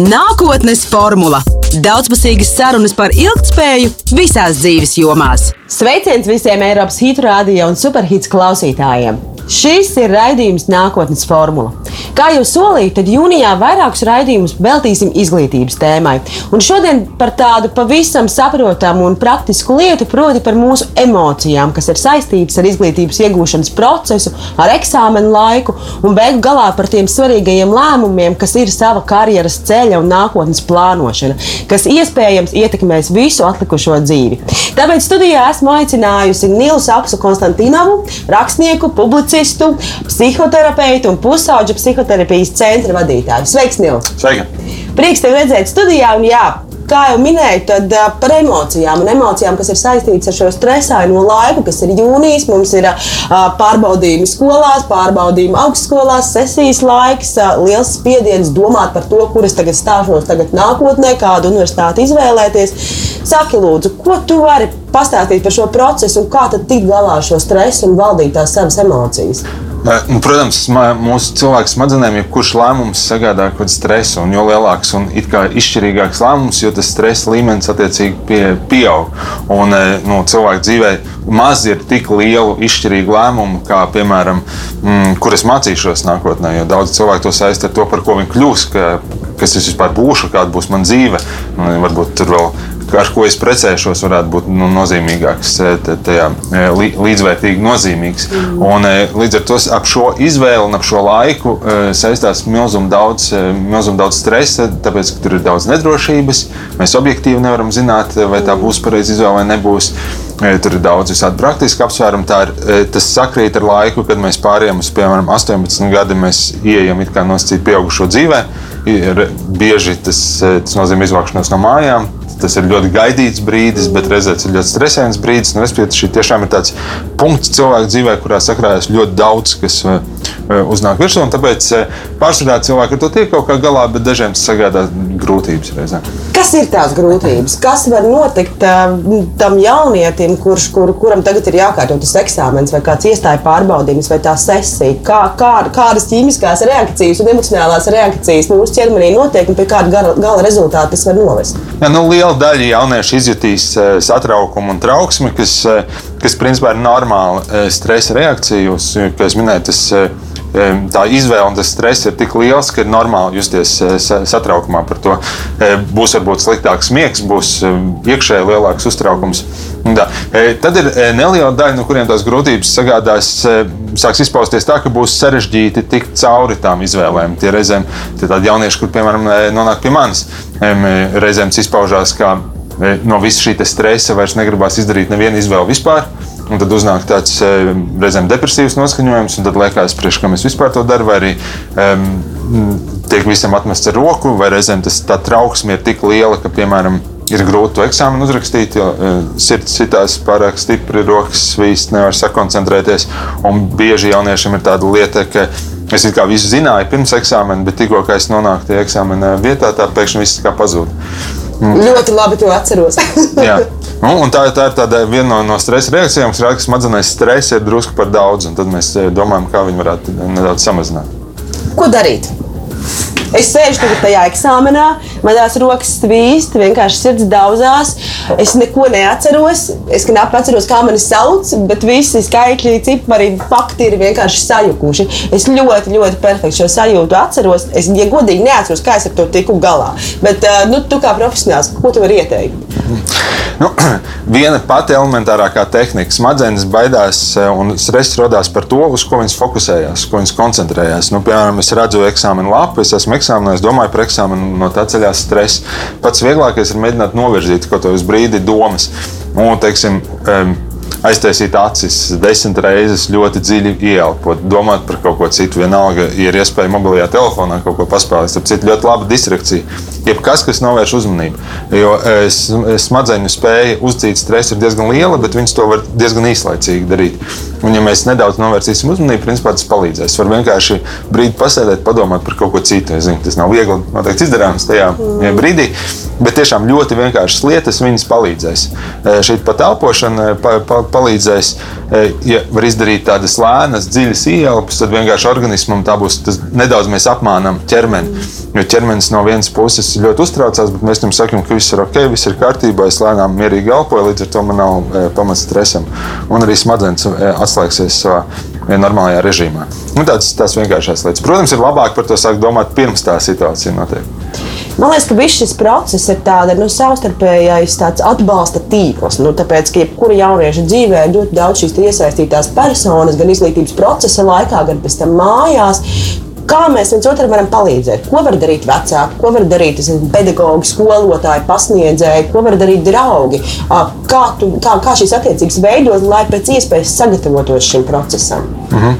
Nākotnes formula - daudzpusīgas sarunas par ilgspēju visās dzīves jomās. Sveiciens visiem Eiropas hitu radio un superhits klausītājiem! Šis ir raidījums Nākotnes formula. Kā jau solīju, tad jūnijā vairākus raidījumus veltīsim izglītības tēmai. Un šodien par tādu pavisam saprotamu un praktisku lietu, proti par mūsu emocijām, kas ir saistītas ar izglītības iegūšanas procesu, ar eksāmenu laiku un beigu galā par tiem svarīgajiem lēmumiem, kas ir sava karjeras ceļa un nākotnes plānošana, kas iespējams ietekmēs visu atlikušo dzīvi. Tāpēc studijā esmu aicinājusi Nilu Saksu Konstantinovu, rakstnieku, publicistu, psihoterapeitu un pusauģu psihoterapijas centra vadītāju. Sveiks, Nils! Sveika! Prieks tevi redzēt studijā. Un, jā, kā jau minēju, tad par emocijām un emocijām, kas ir saistītas ar šo stresaino laiku, kas ir jūnijas. Mums ir pārbaudījumi skolās, pārbaudījumi augstskolās, sesijas laiks, liels spiediens domāt par to, kur es tagad stāšos tagad nākotnē, kādu universitāti izvēlēties. Saki, lūdzu, ko tu vari pastāstīt par šo procesu un kā tad tikt galā ar šo stresu un valdīt tās savas emocijas? Nu, protams, mūsu cilvēku smadzenēm jebkurš lēmums sagādā kaut kādu stresu. Un jo lielāks un izšķirīgāks lēmums, jo tas stresa līmenis attiecīgi pie, pieaug. Un nu, cilvēku dzīvē maz ir tik lielu izšķirīgu lēmumu, kā piemēram, mm, kur es mācīšos nākotnē. Jo daudz cilvēku to saista ar to, par ko viņi kļūs, ka, kas es vispār būšu, kāda būs mana dzīve. Un, varbūt tur vēl ar ko es precēšos, varētu būt nu, nozīmīgāks, tajā, līdzvērtīgi nozīmīgs. Mm. Un, līdz ar to ap šo izvēli un ap šo laiku saistās milzīgi daudz, milzum daudz stresa, tāpēc, ka tur ir daudz nedrošības. Mēs objektīvi nevaram zināt, vai tā būs pareiza izvēle vai nebūs. Tur ir daudz visādi praktiski apsvērumi. Ir, tas sakrīt ar laiku, kad mēs pārējām uz, piemēram, 18 gadiem, mēs ieejam it kā nosacīt pieaugušo dzīvē. Ir bieži tas, tas nozīmē izvākšanos no mājām, tas ir ļoti gaidīts brīdis, bet reizē tas ir ļoti stresains brīdis. Nu, Respektīvi, šī tiešām ir tāds punkts cilvēka dzīvē, kurā sakrājas ļoti daudz, kas uh, uznāk virsū. Tāpēc uh, pārsvarā cilvēki ar to tiek kaut kā galā, bet dažiem sagādā grūtības reizē. Kas ir tās grūtības? Kas var notikt tam jaunietim, kurš, kur, kuram tagad ir jākārto tas eksāmens, vai kāds iestāja pārbaudījums, vai tā sesija? Kā, kā, kādas ķīmiskās reakcijas un emocionālās reakcijas mūsu ķermenī notiek un pie kāda gala, gala rezultāta tas var novest? Ja, nu, liela daļa jauniešu izjutīs eh, satraukumu un trauksmi, kas, eh, kas principā ir normāla eh, stresa reakcija. Uz, kā jau minēju, tas, tā izvēle un tas stress ir tik liels, ka ir normāli justies satraukumā par to. Būs varbūt sliktāks miegs, būs iekšēji lielāks uztraukums. Da. Tad ir neliela daļa, no kuriem tās grūtības sagādās, sāks izpausties tā, ka būs sarežģīti tikt cauri tām izvēlēm. Tie reizēm tie tādi jaunieši, kur piemēram nonāk pie manis, reizēm tas izpaužās kā no visa šī stresa vairs negribās izdarīt nevienu izvēli vispār. Un tad uznāk tāds reizēm depresīvs noskaņojums, un tad liekas, priekš, kam es vispār to daru, vai arī um, tiek visam atmests ar roku, vai reizēm tas, tā trauksme ir tik liela, ka, piemēram, ir grūti to eksāmenu uzrakstīt, jo sirds sitās pārāk stipri, rokas svīst, nevar sakoncentrēties. Un bieži jauniešiem ir tāda lieta, ka es kā visu zināju pirms eksāmena, bet tikko es nonāku tajā eksāmena vietā, tā pēkšņi viss kā pazūd. Mm. Ļoti labi to atceros. Jā. Nu, un tā, tā ir tāda viena no, no stresa reakcijām, kas rāda, ka smadzenēs stresa ir drusku par daudz. Tad mēs eh, domājam, kā viņi varētu nedaudz samazināt. Ko darīt? Es sēžu tajā eksāmenā, manās rokas svīst, vienkārši sirds daudzās. Es neko neatceros. Es knapi atceros, kā mani sauc, bet visi skaitļi, cipari, fakti ir vienkārši sajukuši. Es ļoti, ļoti perfekti šo sajūtu atceros. Es, ja godīgi, neatceros, kā es ar to tiku galā. Bet, eh, nu, tu kā profesionāls, ko tu vari ieteikt? Nu, viena pati elementārākā tehnika. Smadzenes baidās eh, un stress radās par to, uz ko viņas fokusējās, ko viņas koncentrējās. Nu, piemēram, es redzu eksāmenu lapu, es esmu eksāmenā, es domāju par eksāmenu, no tā ceļās stress. Pats vieglākais ir mēģināt novirzīt kaut ko uz brīdi domas. Un, teiksim, um, aiztaisīt acis, desmit reizes ļoti dziļi ieelpot, domāt par kaut ko citu. Vienalga, ir iespēja mobilajā telefonā kaut ko paspēlēt, tad ir ļoti laba distrakcija. Jebkas, kas novērš uzmanību. Jo smadzeņu spēja uzdzīt stresu ir diezgan liela, bet viņas to var diezgan īslaicīgi darīt. Un, ja mēs nedaudz novērsīsim uzmanību, principā tas palīdzēs. Var vienkārši brīdi pasēdēt, padomāt par kaut ko citu. Es zinu, tas nav viegli noteikti izdarāms tajā mm. brīdī, bet tiešām ļoti vienkāršas lietas viņas palīdzēs. Šī pat elpošana pa, pa, palīdzēs, ja var izdarīt tādas lēnas, dziļas ieelpas, tad vienkārši organismam tā būs nedaudz mēs apmānām ķermeni. Jo ķermenis no vienas puses ļoti uztraucās, bet mēs viņam sakām, ka viss ir ok, viss ir kārtībā, es lēnām mierīgi elpoju, līdz ar to man nav pamats stresam. Un arī smadzenes atslēgsies savā normālajā režīmā. Nu, tāds, tās vienkāršās lietas. Protams, ir labāk par to sākt domāt pirms tā situācija notiek. Man liekas, ka viss šis process ir tāds nu, savstarpējais atbalsta tīkls. Nu, tāpēc, ka jebkura jaunieša dzīvē ir ļoti daudz šīs iesaistītās personas, gan izglītības procesa laikā, gan pēc tam mājās. Kā mēs viens otram varam palīdzēt? Ko var darīt vecāki, ko var darīt zinu, pedagogi, skolotāji, pasniedzēji, ko var darīt draugi? Kā, tu, kā, kā šīs attiecības veidot, lai pēc iespējas sagatavotos šim procesam? Mm -hmm.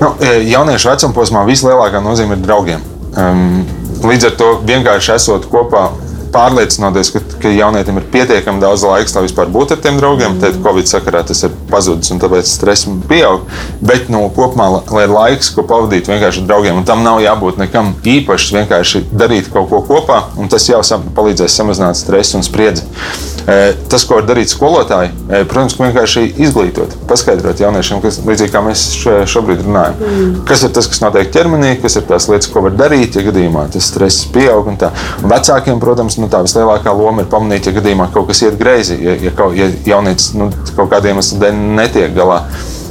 nu, jauniešu vecuma posmā vislielākā nozīme ir draugiem. Um, Līdz ar to vienkārši esot kopā, pārliecinoties, ka, ka jaunietim ir pietiekami daudz laika, lai vispār būtu ar tiem draugiem. Mm. Tad Covid sakarā tas ir pazudis un tāpēc stress pieaug. Bet nu, kopumā, lai ir laiks, ko pavadīt vienkārši ar draugiem, un tam nav jābūt nekam īpašs, vienkārši darīt kaut ko kopā, un tas jau palīdzēs samazināt stresu un spriedzi. Tas, ko var darīt skolotāji, protams, vienkārši izglītot, paskaidrot jauniešiem, kas līdzīgi kā mēs šobrīd runājam. Mm. Kas ir tas, kas notiek ķermenī, kas ir tās lietas, ko var darīt, ja gadījumā tas stress pieaug. Un tā. un vecākiem, protams, nu, tā vislielākā loma ir pamanīt, ja gadījumā kaut kas iet greizi, ja, ja, ja jaunietis nu, kaut kādiem iemesliem netiek galā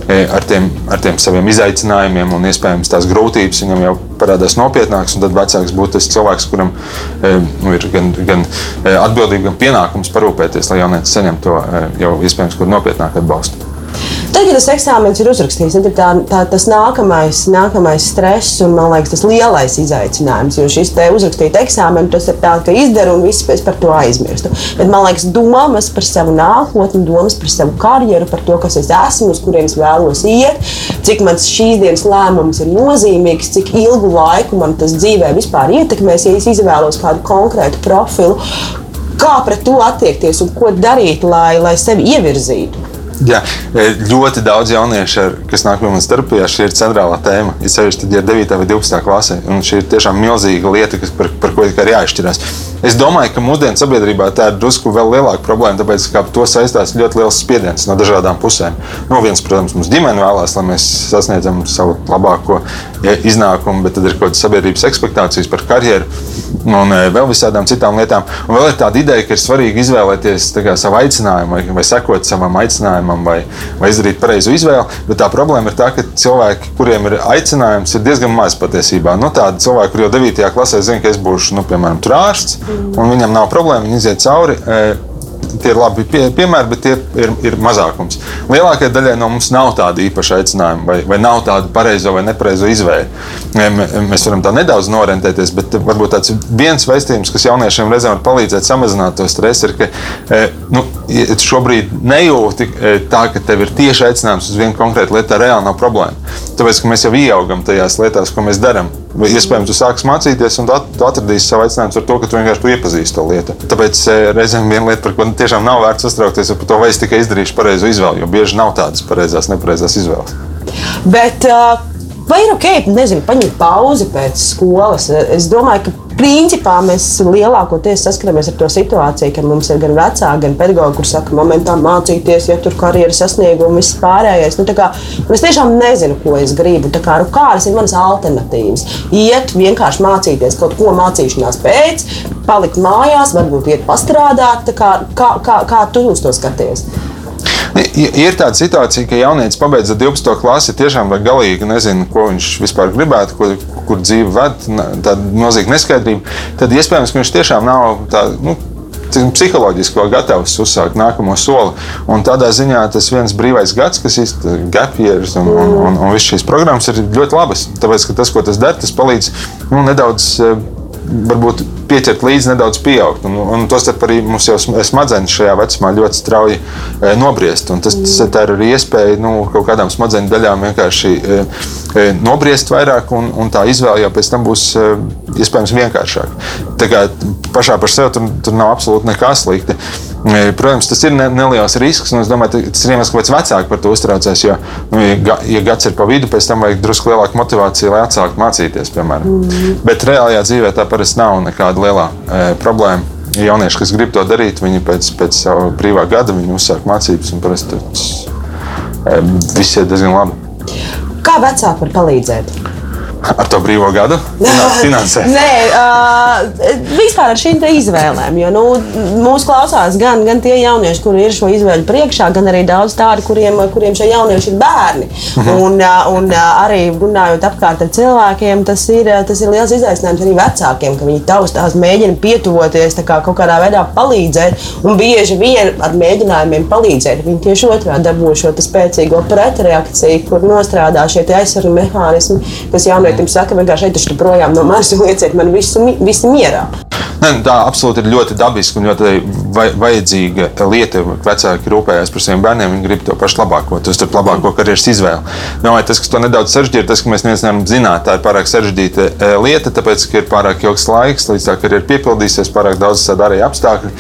ar tiem, ar tiem saviem izaicinājumiem un iespējams tās grūtības viņam jau parādās nopietnākas. Tad vecāks būtu tas cilvēks, kuram nu, ir gan, gan atbildība, gan pienākums parūpēties, lai jaunietis saņemtu to jau iespējams nopietnāku atbalstu. Tad, kad tas eksāmenis ir uzrakstīts, tad ir tā, tā, tas nākamais, nākamais stress un, man liekas, tas lielais izaicinājums. Jo šis te uzrakstīt eksāmenu, tas ir tāds, ka izdara un viss pēc par to aizmirstu. Bet, man liekas, domas par savu nākotni, domas par savu karjeru, par to, kas es esmu, uz kurienes vēlos iet, cik mans šīs dienas lēmums ir nozīmīgs, cik ilgu laiku man tas dzīvē vispār ietekmēs, ja es izvēlos kādu konkrētu profilu. Kā pret to attiekties un ko darīt, lai, lai sevi ievirzītu? Jā, e, ļoti daudz jauniešu, kas nāk pie manas terapijā, šī ir centrālā tēma. Ir sevišķi, ja ir 9. vai 12. klasē, un šī ir tiešām milzīga lieta, kas, par, par ko ir jāizšķirās. Es domāju, ka mūsdienu sabiedrībā tā ir drusku vēl lielāka problēma, tāpēc ka to saistās ļoti liels spiediens no dažādām pusēm. No vienas, protams, mums ģimene vēlās, lai mēs sasniedzam savu labāko iznākumu, bet tad ir kaut kādas sabiedrības expectācijas par karjeru un e, vēl visādām citām lietām. Un vēl ir tāda ideja, ka ir svarīgi izvēlēties kā, savu aicinājumu vai, vai sekot savam aicinājumam vai, vai izdarīt pareizu izvēli. Bet tā problēma ir tā, ka cilvēki, kuriem ir aicinājums, ir diezgan maz patiesībā. Nu, tādi cilvēki, kur jau 9. klasē zina, ka es būšu, nu, piemēram, ārsts, un viņam nav problēma, viņi iziet cauri. Tie ir labi pie, piemēri, bet tie ir, ir mazākums. Lielākajai daļai no mums nav tāda īpaša aicinājuma, vai, vai nav tāda pareizo vai nepareizo izvēle. Mēs varam tā nedaudz norentēties, bet varbūt tāds viens veistījums, kas jauniešiem reizēm var palīdzēt samazināt to stresu, ir, ka e, nu, šobrīd nejūti e, tā, ka tev ir tieši aicinājums uz vienu konkrētu lietu, tā reāli nav problēma. Tāpēc, ka mēs jau ieaugam tajās lietās, ko mēs darām. Iespējams, tu sāksi mācīties, un tu atradīsi savu aicinājumu ar to, ka tu vienkārši iepazīsti to lietu. Tāpēc e, reizēm viena lieta, par ko tiešām nav vērts uztraukties par to, vai es tikai izdarīšu pareizo izvēli, jo bieži nav tādas pareizās, nepareizās izvēles. Bet, uh... Vai ir ok, nezinu, paņemt pauzi pēc skolas? Es domāju, ka principā mēs lielākoties saskaramies ar to situāciju, ka mums ir gan vecāki, gan pedagogi, kuriem saka, momentā mācīties, ja tur karjeras sasniegumi, viss pārējais. Nu, kā, es tiešām nezinu, ko es gribu. Kā, nu, kādas ir manas alternatīvas? Iet vienkārši mācīties kaut ko mācīšanās pēc, palikt mājās, varbūt iet pastrādāt. Kā, kā, kā, kā tu uz to skaties? Ir tāda situācija, ka jaunietis pabeidza 12. klasi, tiešām galīgi nezina, ko viņš vispār gribētu, ko, kur dzīve ved, tāda milzīga neskaidrība. Tad iespējams, ka viņš tiešām nav tā, nu, psiholoģiski vēl gatavs uzsākt nākamo soli. Un tādā ziņā tas viens brīvais gads, kas ir gap years un, un, un, un visas šīs programmas, ir ļoti labas. Tāpēc, tas, ko tas dara, tas palīdz nu, nedaudz eh, varbūt pieķert līdzi, nedaudz pieaugt. Un, un Tostarp arī mums jau smadzenes šajā vecumā ļoti strauji e, nobriest. Tas, tas ir arī iespēja nu, kaut kādām smadzeņu daļām vienkārši e, e, nobriest vairāk, un, un tā izvēle jau pēc tam būs iespējams vienkāršāka. Tā kā pašā par sevi tur, tur nav absolūti nekā slikta. Protams, tas ir neliels risks, es domāju, tas ir iemesls, kāpēc vecāki par to uztraucās. Jo, nu, ja, ja gads ir pa vidu, pēc tam vajag drusku lielāku motivāciju, lai atsāktu mācīties, piemēram. Mm. Bet reālajā dzīvē tā parasti nav nekāda liela e, problēma. Jaunieši, kas grib to darīt, viņi pēc, pēc sava brīvā gada uzsāk mācības un parasti viss ir diezgan labi. Kā vecāki var palīdzēt? Ar to brīvo gadu finansēt? Nē, uh, vispār ar šīm izvēlēm. Jo nu, mūsu klausās gan, gan tie jaunieši, kuri ir šo izvēļu priekšā, gan arī daudz tādu, kuriem, kuriem šie jaunieši ir bērni. -huh. Un, un arī runājot apkārt ar cilvēkiem, tas ir, tas ir liels izaicinājums arī vecākiem, ka viņi taustās mēģina pietuvoties kā kaut kādā veidā palīdzēt. Un bieži vien ar mēģinājumiem palīdzēt, viņi tieši otrādi dabū šo spēcīgo pretreakciju, kur nostrādā šie aizsardzības mehānismi, kas jauniešiem cilvēkiem saka, vienkārši ejiet projām no manis un lieciet man visu, visu mierā. Ne, tā absolūti ir ļoti dabiska un ļoti vajadzīga lieta. Vecāki rūpējas par saviem bērniem, viņi grib to pašu labāko, to starp labāko karjeras izvēli. Domāju, tas, kas to nedaudz sarežģīja, ir tas, ka mēs neviens nevaram zināt, tā ir pārāk sarežģīta e, lieta, tāpēc, ka ir pārāk ilgs laiks, līdz tā karjera piepildīsies, pārāk daudz tādu arī apstākļu.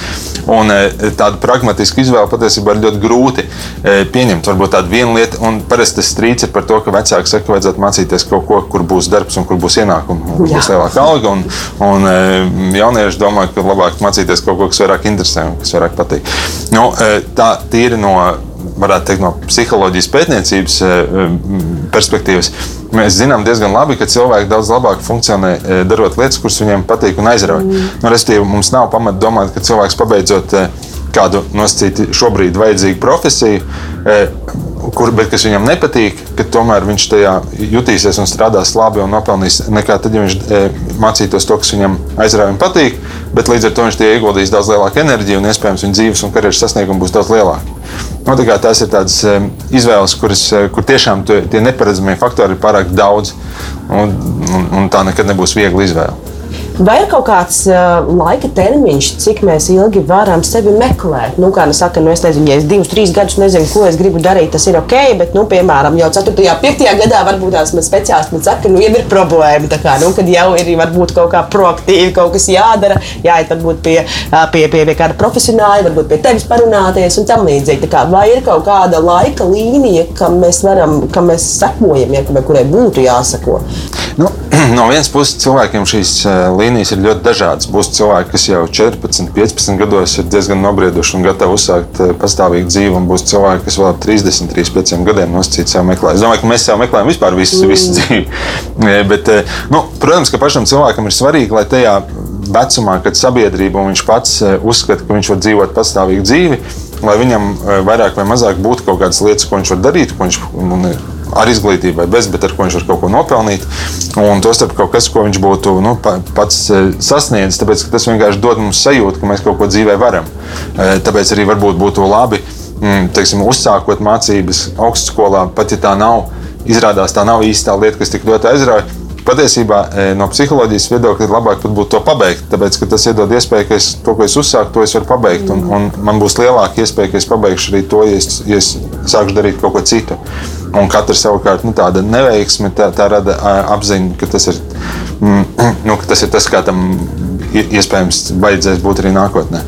Un e, tādu pragmatisku izvēli patiesībā ir ļoti grūti e, pieņemt. Varbūt tāda viena lieta, un parasti tas strīds ir par to, ka vecāki saka, ka vajadzētu mācīties kaut ko, kur būs darbs un kur būs ienākumi, kur būs lielāka alga. Un, un jaunieši jaunieši domā, ka labāk mācīties kaut ko, kas vairāk interesē un kas vairāk patīk. Nu, e, tā tīri no, teikt, no psiholoģijas pētniecības e, perspektīvas. Mēs zinām diezgan labi, ka cilvēki daudz labāk funkcionē e, darot lietas, kuras viņiem patīk un aizrauj. Mm. Nu, Restīvi, mums nav pamata domāt, ka cilvēks pabeidzot kādu nosacītu šobrīd vajadzīgu profesiju, kur, bet kas viņam nepatīk, ka tomēr viņš tajā jutīsies un strādās labi un nopelnīs nekā tad, ja viņš e, mācītos to, kas viņam un patīk, bet līdz ar to viņš tie ieguldīs daudz lielāku enerģiju un iespējams viņa dzīves un karjeras sasniegumi būs daudz lielāki. Nu, tās ir tādas e, izvēles, kuras, e, kur tiešām tie neparedzamie faktori ir pārāk daudz, un, un, un tā nekad nebūs viegla izvēle. Vai ir kaut kāds uh, laika termiņš, cik mēs ilgi varam sevi meklēt? Nu, kā nu saka, nu, es nezinu, ja es divus, trīs gadus nezinu, ko es gribu darīt, tas ir ok, bet, nu, piemēram, jau 4. un 5. gadā varbūt tās speciālisti man saka, nu, jau ir problēma. Kā, nu, kad jau ir varbūt kaut kā proaktīvi kaut kas jādara, jāiet varbūt pie, pie, pie, pie kāda profesionāla, varbūt pie tevis parunāties un tam līdzīgi. Kā, vai ir kaut kāda laika līnija, kam mēs varam, kam mēs sekojam, ja, kurai būtu jāsako? Nu, no vienas puses cilvēkiem šīs līnijas līnijas ir ļoti dažādas. Būs cilvēki, kas jau 14, 15 gados ir diezgan nobrieduši un gatavi uzsākt eh, pastāvīgu dzīvi, un būs cilvēki, kas vēl 30, 35 gadiem nosacīt sev meklēt. Es domāju, ka mēs sev meklējam vispār visu, mm. visu dzīvi. Eh, bet, eh, nu, protams, ka pašam cilvēkam ir svarīgi, lai tajā vecumā, kad sabiedrība un viņš pats uzskata, ka viņš var dzīvot pastāvīgu dzīvi, lai viņam vairāk vai mazāk būtu kaut kādas lietas, ko viņš var darīt, ko viņš ar izglītību vai bez, bet ar ko viņš var kaut ko nopelnīt. Un to starp kaut kas, ko viņš būtu nu, pats e, sasniedzis, tāpēc tas vienkārši dod mums sajūtu, ka mēs kaut ko dzīvē varam. E, tāpēc arī varbūt būtu labi, mm, teiksim, uzsākot mācības augstskolā, pat ja tā nav. Izrādās, tā nav īstā lieta, kas tik ļoti aizrauja patiesībā e, no psiholoģijas viedokļa ir labāk būtu to pabeigt. Tāpēc tas iedod iespēju, ka es, to, ko es uzsāku, to es varu pabeigt. Un, un man būs lielāka iespēja, ka es pabeigšu arī to, ja es, ja es sākšu darīt kaut ko citu. Un katra savukārt nu, tāda neveiksme tā, tā rada apziņu, ka tas ir, mm, nu, ka tas ir tas, kā tam iespējams vajadzēs būt arī nākotnē.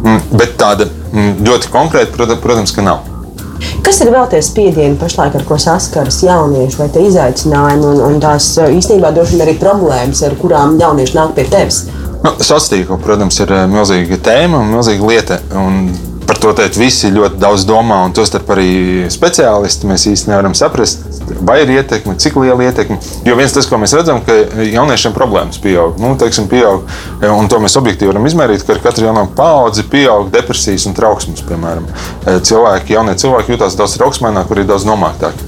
Mm, bet tāda mm, ļoti konkrēta, protams, ka nav. Kas ir vēl tie spiedieni pašlaik, ar ko saskaras jaunieši, vai tie izaicinājumi un, un tās īstenībā droši vien arī problēmas, ar kurām jaunieši nāk pie tevis? Nu, Sociālā tīkla, protams, ir milzīga tēma un milzīga lieta. Un par to teikt, visi ļoti daudz domā, un tostarp arī speciālisti. Mēs īstenībā nevaram saprast, vai ir ietekme, cik liela ietekme. Jo viens tas, ko mēs redzam, ka jauniešiem problēmas pieaug. Nu, teiksim, pieaug un to mēs objektīvi varam izmērīt, ka ar katru jauno paudzi pieaug depresijas un trauksmes. Piemēram, cilvēki, jaunie cilvēki jūtas daudz trauksmēnāk, kur ir daudz nomāktāki.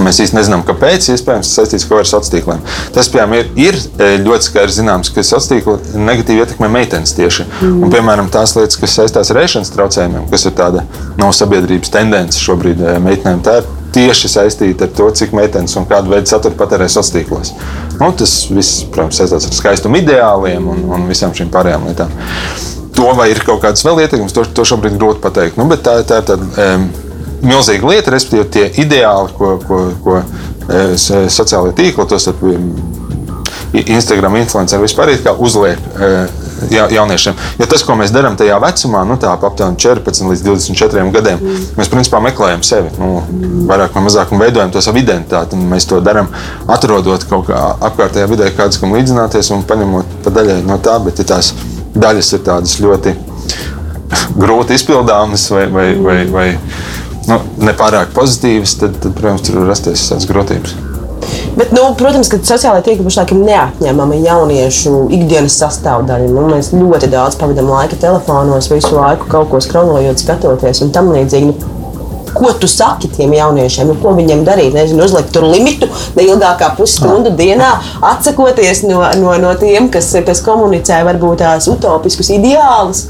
Mēs īstenībā nezinām, kāpēc. Iespējams, tas saistīts ar sociāliem tīkliem. Tas, piemēram, ir, ir e, ļoti skaidrs zināms, ka sociālā tīkla negatīvi ietekmē meitenes tieši. Mm. Un, piemēram, tās lietas, kas saistās ar ēšanas traucējumiem, kas ir tāda no sabiedrības tendence šobrīd e, meitenēm, tā ir tieši saistīta ar to, cik meitenes un kādu veidu saturu patērē sociālos tīklos. Nu, tas viss, protams, saistās ar skaistumu ideāliem un, un visām šīm pārējām lietām. To vai ir kaut kādas vēl ietekmes, to, to šobrīd grūti pateikt. Nu, bet tā, tā ir tāda. Um, milzīga lieta, respektīvi, tie ideāli, ko, ko, ko e, sociālajie tīkli, tos ar Instagram influenceri vispār uzliek e, ja, jauniešiem. Jo tas, ko mēs darām tajā vecumā, nu, tā aptuveni 14 līdz 24 gadiem, mm. mēs principā meklējam sevi. Nu, vairāk vai mazāk veidojam to savu identitāti. Mēs to darām, atrodot kaut kā apkārtējā vidē, kādus kam līdzināties un paņemot pa daļai no tā, bet ja tās daļas ir tādas ļoti grūti izpildāmas vai, vai, vai, vai nu, nepārāk pozitīvas, tad, tad, protams, tur var rasties tādas grūtības. Bet, nu, protams, ka sociālai tīkli pašlaik ir neatņemama jauniešu ikdienas sastāvdaļa. Nu, mēs ļoti daudz pavadām laika telefonos, visu laiku kaut ko skrolojot, skatoties un tam līdzīgi. Nu, ko tu saki tiem jauniešiem, nu, ko viņiem darīt. Nezinu, uzlikt tur limitu ne ilgākā pusstundu dienā, atsakoties no, no, no tiem, kas, kas komunicē varbūt tās utopiskus ideālus.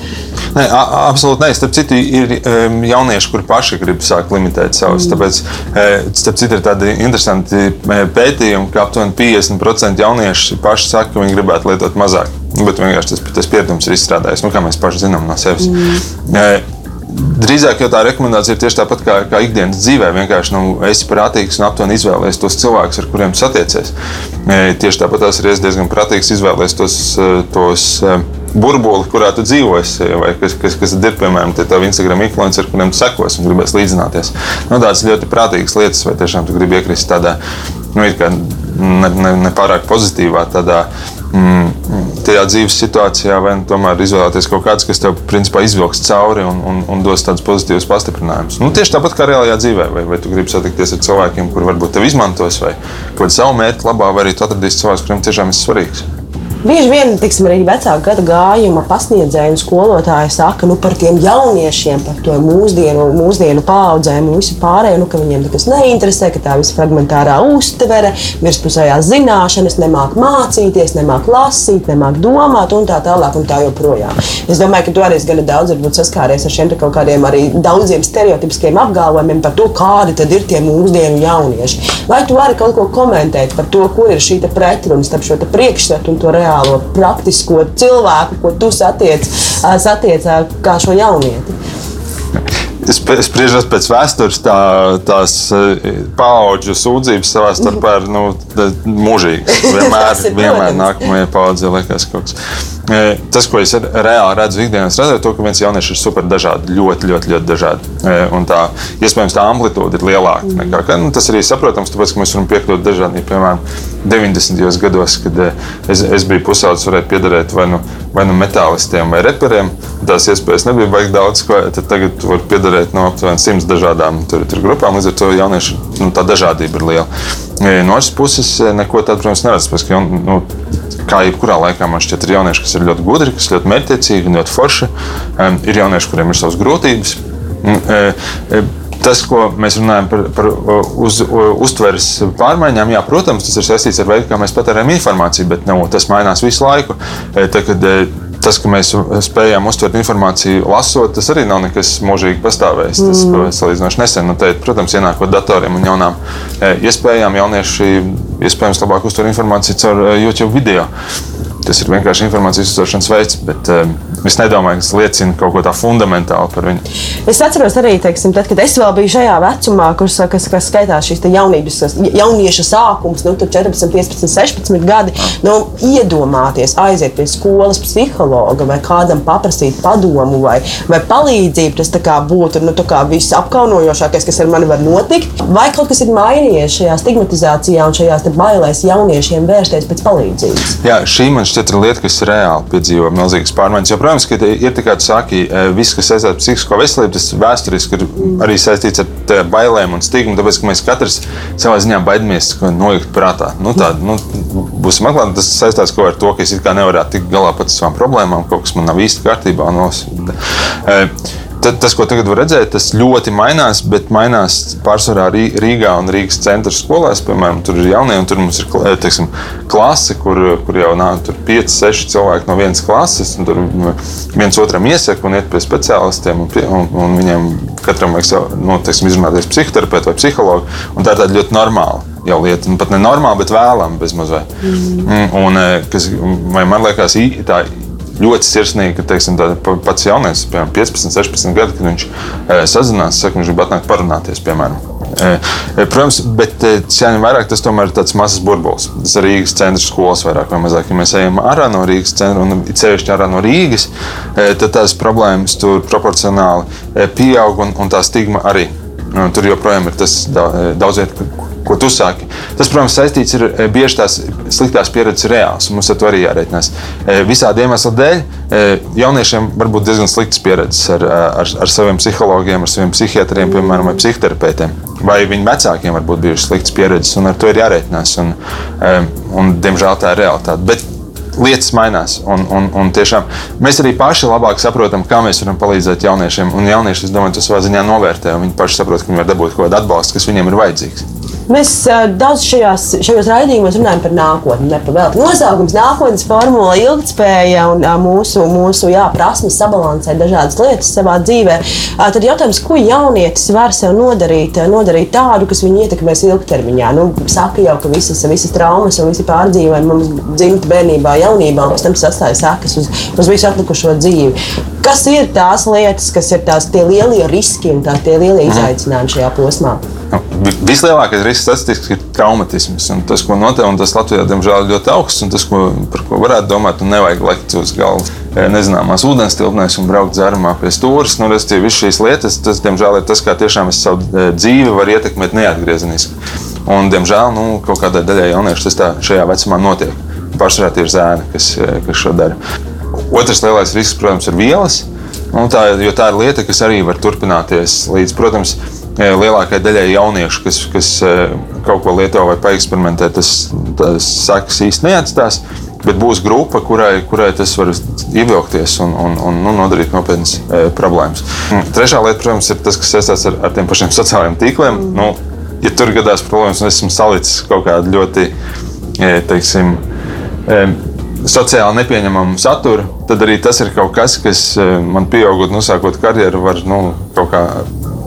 Nē, absolūti nē. Starp citu, ir um, jaunieši, kuri paši grib sākt limitēt savus. Mm. Tāpēc, e, starp citu, ir tādi interesanti e, pētījumi, ka aptuveni 50% jaunieši paši saka, ka viņi gribētu lietot mazāk. Bet vienkārši tas, tas pieredums ir izstrādājis, nu, kā mēs paši zinām no sevis. Mm. E, Drīzāk jau tā rekomendācija ir tieši tāpat kā, kā ikdienas dzīvē. Vienkārši nu, esi prātīgs un aptuveni izvēlējies tos cilvēkus, ar kuriem satiecies. E, tieši tāpat ir diezgan prātīgs izvēlēties tos, e, tos burbuli, kurā tu dzīvosi, vai kas, kas, kas ir, piemēram, tie tavi Instagram influenceri, kuriem tu sekos un gribēs līdzināties. Nu, tādas ļoti prātīgas lietas, vai tiešām tu gribi iekrist tādā, nu, ne, ne, ne pārāk pozitīvā tādā mm, tajā dzīves situācijā, vai nu tomēr izvēlēties kaut kāds, kas tev principā izvilks cauri un, un, un dos tādus pozitīvus pastiprinājumus. Nu, tieši tāpat kā reālajā dzīvē, vai, vai tu gribi satikties ar cilvēkiem, kuriem varbūt tevi izmantos, vai kādu savu mērķu labā, vai arī tu atradīsi cilvēkus, kuriem tiešām ir svarīgs. Bieži vien tiksim, arī vecāka gada gājuma pasniedzēji un skolotāji saka nu, par tiem jauniešiem, par to mūsdienu, mūsdienu paudzēm un visu pārējo, nu, ka viņiem tas neinteresē, ka tā visa fragmentārā uztvere, virspusējās zināšanas, nemāk mācīties, nemāk lasīt, nemāk domāt un tā tālāk un tā joprojām. Es domāju, ka tu arī gana daudz saskāries ar šiem kaut kādiem arī daudziem stereotipiskiem apgalvojumiem par to, kādi tad ir tie mūsdienu jaunieši. Vai tu vari kaut ko komentēt par to, kur ir šī pretruna starp šo priekšstatu un to reāli? Reālo, praktisko cilvēku, ko tu satiec, satiec kā šo jaunieti. Es spriežos pēc vēstures, tā, tās paudžu sūdzības savā starpā ir nu, mūžīgas. Vienmēr, vienmēr nākamajai paudzei liekas kaut kas. Tas, ko es reāli redzu ikdienas, ir tas, ka viens jaunietis ir super dažādi, ļoti, ļoti, ļoti dažādi. Un tā, iespējams, tā amplitūda ir lielāka. Nekā, nu, tas arī saprotams, tāpēc, ka mēs varam piekļūt dažādiem. Piemēram, 90. gados, kad es, es biju pusaudzis, varēja piederēt vai nu, vai nu metālistiem vai reperiem. Tās iespējas nebija baigi daudz, ko tagad var piederēt no aptuveni simts dažādām tur, tur grupām. Līdz ar to jauniešu nu, tā dažādība ir liela. No otras puses, neko tādu, protams, neredz. Nu, kā jebkurā laikā man šķiet, ir jaunieši, kas ir ļoti gudri, kas ir ļoti mērķtiecīgi un ļoti forši. Ir jaunieši, kuriem ir savas grūtības. Tas, ko mēs runājam par, par uz, uztveres pārmaiņām, jā, protams, tas ir saistīts ar veidu, kā mēs patērējam informāciju, bet nu, tas mainās visu laiku. Tad, kad tas, ka mēs spējām uztvert informāciju, lasot, tas arī nav nekas mūžīgi pastāvējis. Tas mm. salīdzinoši nesen, nu, te, protams, ienākot datoriem un jaunām iespējām, jaunieši iespējams labāk uztver informāciju caur YouTube video. Tas ir vienkārši informācijas uztveršanas veids, bet um, es nedomāju, ka tas liecina kaut ko tādu fundamentālu par viņu. Es atceros arī, teiksim, tad, kad es vēl biju šajā vecumā, kurš kas, kas skaitās šīs jaunības, jaunieša sākums, nu, 14, 15, 16 gadi. Nu, iedomāties, aiziet pie skolas psihologa vai kādam paprasīt padomu vai, vai palīdzību. Tas būtu nu, visapkaunojošākais, kas ar mani var notikt. Vai kaut kas ir mainījies šajā stigmatizācijā un šajās bailēs jauniešiem vērsties pēc palīdzības? Jā, šī man šķiet ir lieta, kas reāli piedzīvo milzīgas pārmaiņas. Jo, protams, ka ir tā, ka e, viss, kas saistās ar psihisko veselību, tas vēsturiski ir arī saistīts ar bailēm un stigmu. Tāpēc mēs katrs savā ziņā baidamies nojaukt prātā. Nu, tā, nu, būsim atklāti, tas saistās ar to, ka es nevaru tikt galā pats ar savām problēmām, kaut kas man nav īsti kārtībā. Nos, e, tas, ko tagad var redzēt, tas ļoti mainās, bet mainās pārsvarā Rīgā un Rīgas centra skolās. Piemēram, tur ir jaunie, un tur mums ir teiksim, klase, kur, kur jau nāk 5, 6 cilvēki no vienas klases. Tur viens otram iesaka un iet pie speciālistiem, un, pie, un, un viņiem katram vajag nu, teiksim, izrunāties psihoterapeitu vai psihologu. Tā ir tāda ļoti normāla jau lieta. Nu, pat ne normāla, bet vēlama bezmazliet. Mm. Un, kas, man liekas, tā ļoti sirsnīgi, ka teiksim, tā, pats jaunais, piemēram, 15, 16 gadi, kad viņš e, sazinās, saka, viņš grib atnākt parunāties, piemēram. E, protams, bet jāņem vērā, tas tomēr ir tāds mazs burbulis. Tas ir Rīgas centra skolas vairāk vai mazāk. Ja mēs ejam ārā no Rīgas centra un ceļšķi ārā no Rīgas, e, tad tās problēmas tur proporcionāli pieaug un, un tā stigma arī tur joprojām ir tas daudz vietu, ko tu saki. Tas, protams, saistīts ar bieži tās sliktās pieredzes reāls. Mums ar to arī jārēķinās. Visādi iemesli dēļ jauniešiem var būt diezgan sliktas pieredzes ar, ar, ar saviem psihologiem, ar saviem psihiatriem, piemēram, vai psihoterapeitiem. Vai viņu vecākiem var būt bijušas sliktas pieredzes, un ar to ir jārēķinās. Un, un, diemžēl tā ir realitāte. Bet lietas mainās. Un, un, un tiešām mēs arī paši labāk saprotam, kā mēs varam palīdzēt jauniešiem. Un jaunieši, es domāju, to savā ziņā novērtē. Viņi paši saprot, ka viņi var dabūt kaut kādu atbalstu, kas viņiem ir vajadzīgs. Mēs uh, daudz šajās, šajos raidījumos runājam par nākotni. Nepavēlti. Nosaukums, nākotnes formula, ilgspēja un uh, mūsu, mūsu jā, prasmes sabalansēt dažādas lietas savā dzīvē. Uh, tad jautājums, ko jaunietis var sev nodarīt, nodarīt tādu, kas viņu ietekmēs ilgtermiņā? Nu, saka jau, ka visas, visas traumas un visi pārdzīvojumi mums dzimta bērnībā, jaunībā, un pēc tam tas atstāja sekas uz, uz visu atlikušo dzīvi. Kas ir tās lietas, kas ir tās lielie riski un tās lielie izaicinājumi šajā posmā? Nu, vislielākais risks statistiski ir traumatisms. Tas, ko notiek, tas Latvijā diemžēl ir ļoti augsts. Tas, ko, par ko varētu domāt, un nevajag lekt uz galvas e, nezināmās ūdens tilpnēs un braukt dzērumā pie stūres. Nu, tas, visas šīs lietas, tas, diemžēl, ir tas, kā tiešām es savu e, dzīvi varu ietekmēt neatgriezeniski. Un, diemžēl, nu, kaut kādai daļai jauniešu tas tā šajā vecumā notiek. Pārsvarā tie ir zēni, kas, e, kas šo dara. Otrs lielais risks, protams, ir vielas. Nu, tā, tā ir lieta, kas arī var turpināties līdz, protams, lielākajai daļai jauniešu, kas, kas kaut ko lieto vai paeksperimentē, tas, tas sekas īsti neatstās. Bet būs grupa, kurai, kurai tas var ievilkties un, un, un nu, nodarīt nopietnas e, problēmas. Trešā lieta, protams, ir tas, kas saistās ar, ar tiem pašiem sociālajiem tīkliem. Mm. Nu, ja tur gadās problēmas, un esmu salicis kaut kādu ļoti, e, teiksim, e, sociāli nepieņemamu saturu, tad arī tas ir kaut kas, kas man pieaugot, nu, sākot karjeru, var nu, kaut kā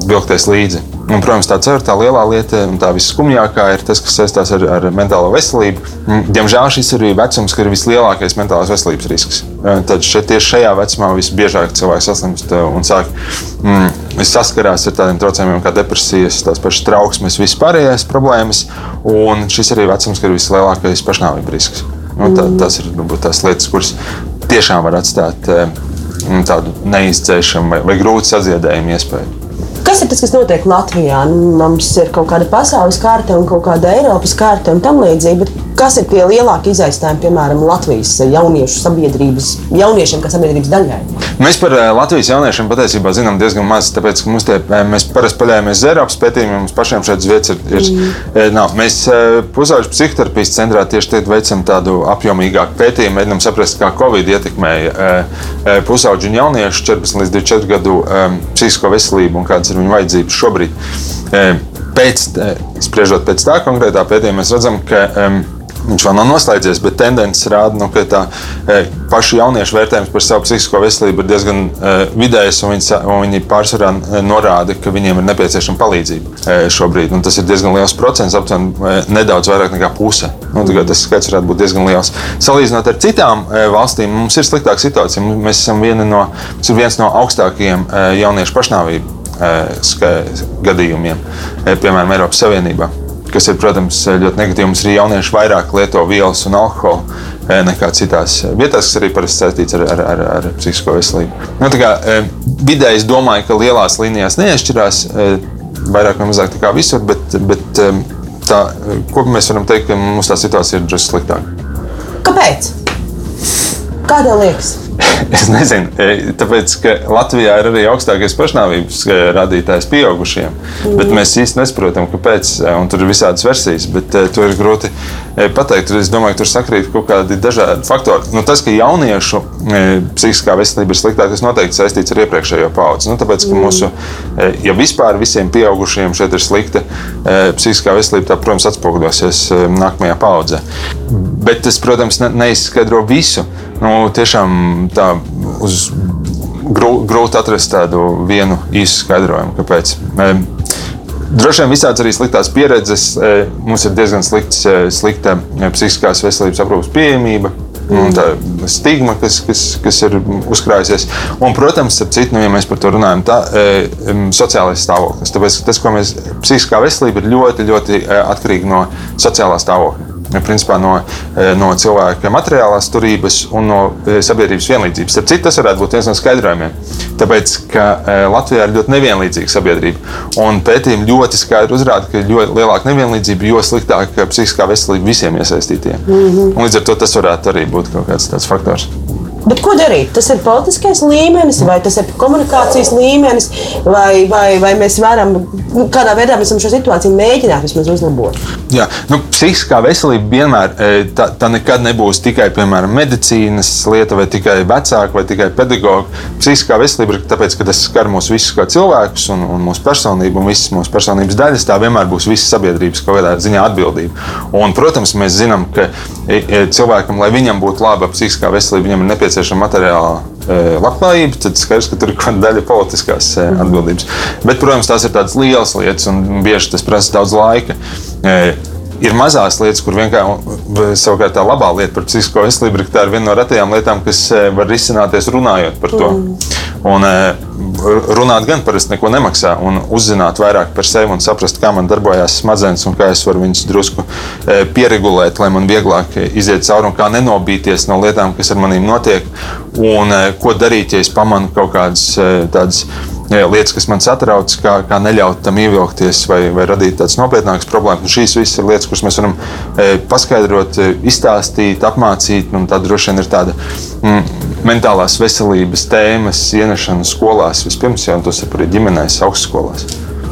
vilkties līdzi. Un, protams, tā ceturtā lielā lieta, tā visskumjākā, ir tas, kas saistās ar, ar mentālo veselību. Diemžēl šis ir vecums, kad ir vislielākais mentālās veselības risks. Tad šeit, tieši šajā vecumā visbiežāk cilvēks saslimst un sāk mm, saskarās ar tādiem traucējumiem kā depresijas, tās pašas trauksmes, vispārējās problēmas. Un šis arī vecums, kad ir vislielākais pašnāvības risks. Nu, tā, tas ir varbūt, tās lietas, kuras tiešām var atstāt tādu neizdzēšanu vai, vai grūtu sadziedējumu iespēju. Kas ir tas, kas notiek Latvijā? Nu, mums ir kaut kāda pasaules karte un kaut kāda Eiropas karte un tam līdzīgi. Kas ir tie lielākie izaicinājumi, piemēram, Latvijas jauniešu sabiedrības, jauniešiem, kā sabiedrības daļai? Mēs par eh, Latvijas jauniešiem patiesībā zinām diezgan maz, tāpēc, ka tie, eh, mēs parasti paļaujamies uz Eiropas pētījumiem, mums pašiem šādas vietas ir. ir mm. nav. Mēs pusauģu psihoterapijas centrā tieši veicam tādu apjomīgāku pētījumu, mēģinām saprast, kā Covid ietekmēja pusauģu un jauniešu 14 līdz 24 gadu psihisko veselību un kādas ir viņu vajadzības šobrīd. Pēc, spriežot pēc tā konkrētā pētījuma, mēs redzam, ka um, Viņš vēl nav noslēdzies, bet tendences rāda, nu, ka tā e, pašu jauniešu vērtējums par savu psihisko veselību ir diezgan e, vidējs, un viņi, un viņi pārsvarā e, norāda, ka viņiem ir nepieciešama palīdzība šobrīd. Un tas ir diezgan liels procents, aptuveni nedaudz vairāk nekā puse. Nu, tas skaits varētu būt diezgan liels. Salīdzinot ar citām valstīm, mums ir sliktāka situācija. Mēs esam no, viens no augstākajiem jauniešu pašnāvību gadījumiem, piemēram, Eiropas Savienībā kas ir, protams, ļoti negatīvi. Mums arī jaunieši vairāk lieto vielas un alkoholu nekā citās vietās, kas arī parasti saistīts ar, ar, ar, ar psihisko veselību. Nu, kā, vidēji es domāju, ka lielās līnijās neatšķirās eh, vairāk vai mazāk kā visur, bet, bet tā, ko mēs varam teikt, ka mums tā situācija ir drusku sliktāka. Kāpēc? Kā tev liekas? Es nezinu, e, tāpēc, ka Latvijā ir arī augstākais pašnāvības e, rādītājs pieaugušiem. Mm. Bet mēs īsti nesaprotam, kāpēc. E, tur ir visādas versijas, bet to ir grūti pateikt. Es domāju, ka tur sakrīt kaut kādi dažādi faktori. Nu, tas, ka jauniešu psihiskā veselība ir sliktāka, tas noteikti saistīts ar iepriekšējo paudzi. Nu, tāpēc, ka mūsu, ja vispār visiem pieaugušiem šeit ir slikta psihiskā veselība, tā, protams, atspoguļosies nākamajā paudzē. Bet tas, protams, neizskaidro visu. Nu, tiešām tā uz grūti atrast tādu vienu īsu skaidrojumu, kāpēc. Droši vien visādas arī sliktās pieredzes. Mums ir diezgan slikts, slikta psihiskās veselības aprūpas pieejamība. Mm. Tā stigma, kas, kas, kas ir uzkrājusies. Un, protams, citu, nu, ja mēs par to runājam, tā ir sociālais stāvoklis. Tāpēc tas, ko mēs psihiskā veselība ir ļoti, ļoti atkarīga no sociālā stāvokļa. Principā, no, no cilvēka materiālās turības un no sabiedrības vienlīdzības. Starp citu, tas varētu būt viens no skaidrojumiem. Tāpēc, ka Latvijā ir ļoti nevienlīdzīga sabiedrība. Un pētījumi ļoti skaidri uzrāda, ka jo lielāka nevienlīdzība, jo sliktāka psihiskā veselība visiem iesaistītiem. Mm -hmm. Līdz ar to tas varētu arī būt kaut kāds tāds faktors. Bet ko darīt? Tas ir politiskais līmenis, vai tas ir komunikācijas līmenis, vai, vai, vai mēs varam nu, kādā veidā mēs šo situāciju mēģināt vismaz uzlabot? Jā, nu, psihiskā veselība vienmēr e, tā, tā nekad nebūs tikai piemēram, medicīnas lieta, vai tikai vecāka, vai tikai pedagoģa. Psihiskā veselība ir tāpēc, ka tas skar mūs visus kā cilvēkus un, un mūsu personību un visas mūsu personības daļas. Tā vienmēr būs visas sabiedrības kaut kādā ziņā atbildība. Un, protams, mēs zinām, ka e, e, cilvēkam, lai viņam būtu laba psihiskā veselība, viņam ir nepieciešama materiāla labklājība, tad skaidrs, ka tur ir kaut kāda daļa politiskās atbildības. Bet, protams, tās ir tādas lielas lietas, un bieži tas prasa daudz laika. Ir mazās lietas, kur vienkārši savukārt tā labā lieta par psihisko veselību ir, ir viena no retajām lietām, kas var risināties runājot par to. Mm. Un, runāt gan parasti neko nemaksā, un uzzināt vairāk par sevi un saprast, kā man darbojas smadzenes un kā es varu viņus drusku pieregulēt, lai man vieglāk iziet cauri un kā nenobīties no lietām, kas ar maniem notiek, un ko darīt, ja es pamanu kaut kādas tādas lietas, kas man satrauc, kā, kā neļaut tam ievilkties vai, vai radīt tādas nopietnākas problēmas. Un šīs visas ir lietas, kuras mēs varam e, paskaidrot, e, izstāstīt, apmācīt. Tā droši vien ir tāda mm, mentālās veselības tēmas ienešana skolās vispirms, jau tas ir arī ģimenēs, augstskolās.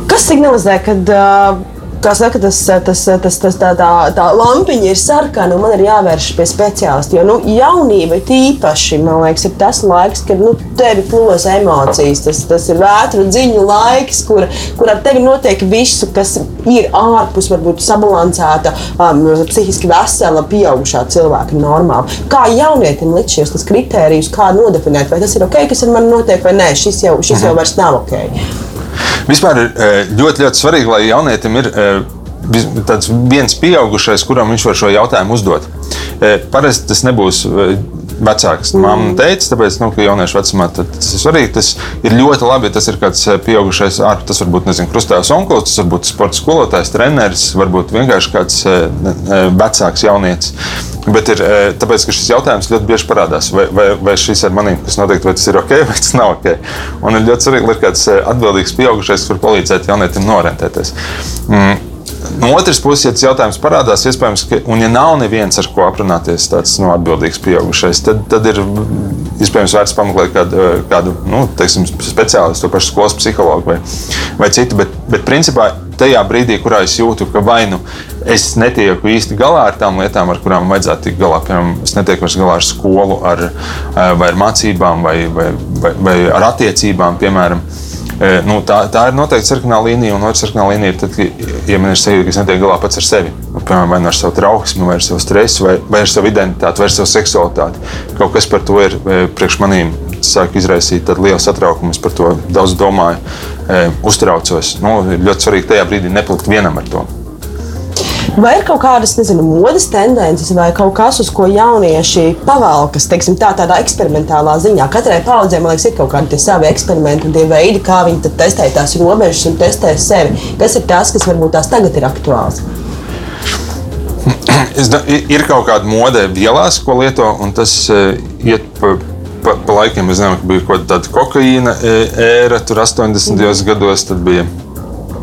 Kas signalizē, ka uh, kā saka, tas, tas, tas, tas, tā, tā, tā lampiņa ir sarkana, un man ir jāvēršas pie speciālista. Jo nu, jaunība īpaši, man liekas, ir tas laiks, kad nu, tevi plos emocijas. Tas, tas ir vētru dziļu laiks, kur, kur ar tevi notiek visu, kas ir ārpus, varbūt sabalansēta, um, psihiski vesela, pieaugušā cilvēka normāli. Kā jaunietim likt šos kritērijus, kā nodefinēt, vai tas ir ok, kas ar mani notiek, vai nē, šis jau, šis jau vairs nav ok. Vispār ir e, ļoti, ļoti svarīgi, lai jaunietim ir e, tāds viens pieaugušais, kuram viņš var šo jautājumu uzdot. E, parasti tas nebūs vecāks. Māma teica, tāpēc, nu, ka jauniešu vecumā tas ir svarīgi. Tas ir ļoti labi, ja tas ir kāds pieaugušais ārpus. Tas var būt nezinu, krustāvs onkls, tas var būt sports skolotājs, treneris, varbūt vienkārši kāds vecāks jaunietis. Bet ir tāpēc, ka šis jautājums ļoti bieži parādās, vai, vai, vai šis ar maniem, kas notiek, vai tas ir ok, vai tas nav ok. Un ir ļoti svarīgi, lai kāds atbildīgs pieaugušais, kur palīdzēt jaunietim norientēties. Mm. No otras puses, ja tas jautājums parādās, iespējams, ka, un ja nav neviens, ar ko aprunāties, tāds no, atbildīgs pieaugušais, tad, tad ir iespējams vērts pameklēt kādu, kādu nu, teiksim, speciālistu, to pašu skolas psihologu vai, vai citu. Bet, bet principā tajā brīdī, kurā es jūtu, ka vai nu es netieku īsti galā ar tām lietām, ar kurām vajadzētu tikt galā, piemēram, es netieku galā ar skolu, ar, vai ar mācībām, vai, vai, vai, vai ar attiecībām, piemēram. Nu, tā, tā ir noteikti sarkanā līnija, un otra sarkanā līnija ir tad, ja man ir sajūta, ka es netieku galā pats ar sevi. Nu, piemēram, vai nu ar savu trauksmi, vai ar savu stresu, vai, vai ar savu identitāti, vai ar savu seksualitāti. Kaut kas par to ir priekš manīm sāk izraisīt lielu satraukumu. Es par to daudz domāju, uztraucos. Nu, ļoti svarīgi tajā brīdī nepalikt vienam ar to. Vai ir kaut kādas, nezinu, modes tendences vai kaut kas, uz ko jaunieši pavalkas, teiksim, tā, tādā eksperimentālā ziņā? Katrai paudzei, man liekas, ir kaut kādi savi eksperimenti un tie veidi, kā viņi testē tās robežas un testē sevi. Kas ir tas, kas varbūt tās tagad ir aktuāls? Es, ir kaut kāda mode vielās, ko lieto, un tas uh, iet pa, pa, pa laikiem. Es zinu, ka bija kaut kāda kokaīna e, ēra, tur 80. Mm. gados, tad bija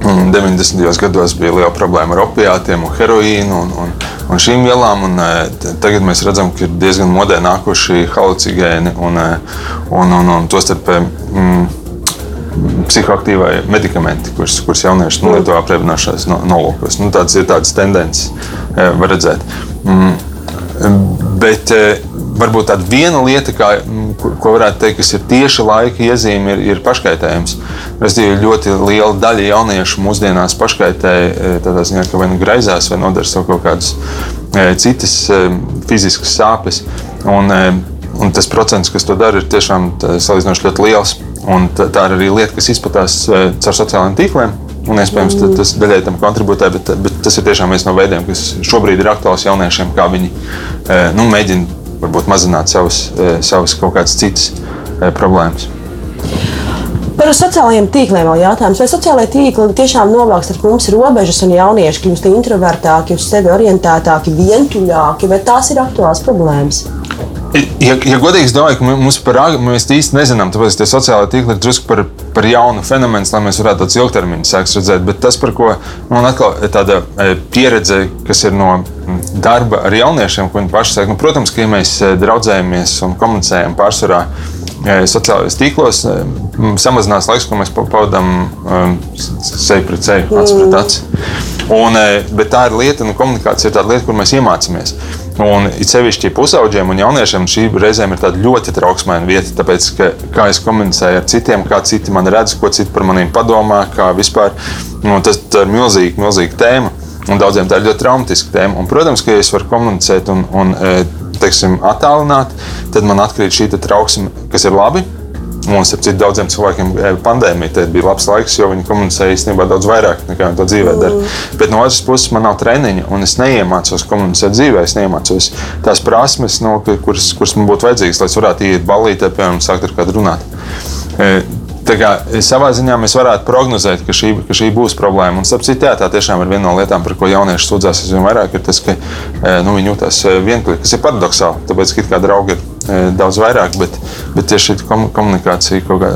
90. gados bija liela problēma ar opiātiem, un heroīnu un, un, un šīm vielām. Un, e, tagad mēs redzam, ka ir diezgan modē nākuši halucigēni un, e, un, un, un tostarp mm, psihoaktīvai medikamenti, kurus, kurus jaunieši nu, lieto aprēķināšanās nolūkos. Nu, tādas ir tādas tendences, e, var redzēt. Mm, bet varbūt tāda viena lieta, kā, ko, ko varētu teikt, kas ir tieši laika iezīme, ir, ir paškaitējums. Respektīvi, ļoti liela daļa jauniešu mūsdienās paškaitē e, tādā ziņā, ka vai nu graizās, vai nodara sev kaut kādas e, citas e, fiziskas sāpes. Un, un tas procents, kas to dara, ir tiešām salīdzinoši ļoti liels. Un tā, tā ir arī lieta, kas izplatās caur sociālajiem tīkliem. Un, iespējams, tas daļai tam kontribūtē, bet, bet tas ir tiešām viens no veidiem, kas šobrīd ir aktuāls jauniešiem, kā viņi nu, mēģina varbūt mazināt savas, savas kaut kādas citas problēmas. Par sociālajiem tīkliem vēl jautājums. Vai sociālajie tīkli tiešām novāks ar mums robežas un jaunieši kļūst introvertāki, uz sevi orientētāki, vientuļāki, vai tās ir aktuāls problēmas? Ja, ja godīgi, es domāju, ka mums par agru mēs īsti nezinām, tāpēc tie sociālai tīkli ir drusku par, par jaunu fenomenu, lai mēs varētu tādus ilgtermiņa sēkļus redzēt. Bet tas, par ko man atkal ir tāda e, pieredze, kas ir no darba ar jauniešiem, ko viņi paši saka, nu, protams, ka ja mēs e, draudzējamies un komunicējam pārsvarā sociālajos tīklos samazinās laiks, ko mēs pavadām seju pret seju, acu pret acu. Un, bet tā ir lieta, nu, komunikācija ir tāda lieta, kur mēs iemācāmies. Un it sevišķi pusauģiem un jauniešiem šī reizēm ir tāda ļoti trauksmaina vieta, tāpēc, ka, kā es komunicēju ar citiem, kā citi man redz, ko citi par maniem padomā, kā vispār. Nu, tas ir milzīgi, milzīgi tēma. Un daudziem tā ir ļoti traumatiska tēma. Un, protams, ka ja es varu komunicēt un, un teiksim, attālināt, tad man atkrīt šī trauksme, kas ir labi. Un, starp citu, daudziem cilvēkiem e, pandēmija bija labs laiks, jo viņi komunicēja īstenībā daudz vairāk nekā viņi to dzīvē dara. Mm. Bet no otras puses, man nav treniņa, un es neiemācos komunicēt dzīvē. Es neiemācos tās prasmes, no, kuras, kuras man būtu vajadzīgas, lai es varētu iet ballītē, piemēram, sākt ar kādu runāt. Kā savā ziņā mēs varētu prognozēt, ka šī, ka šī būs problēma. Un, starp citu, jā, tā tiešām ir viena no lietām, par ko jaunieši sūdzās aizvien vairāk, ir tas, ka e, nu, viņi jūtas e, vienkārši, kas ir paradoxāli. Tāpēc, ka kā draugi ir e, daudz vairāk, bet, bet tieši šī komunikācija kaut, kā,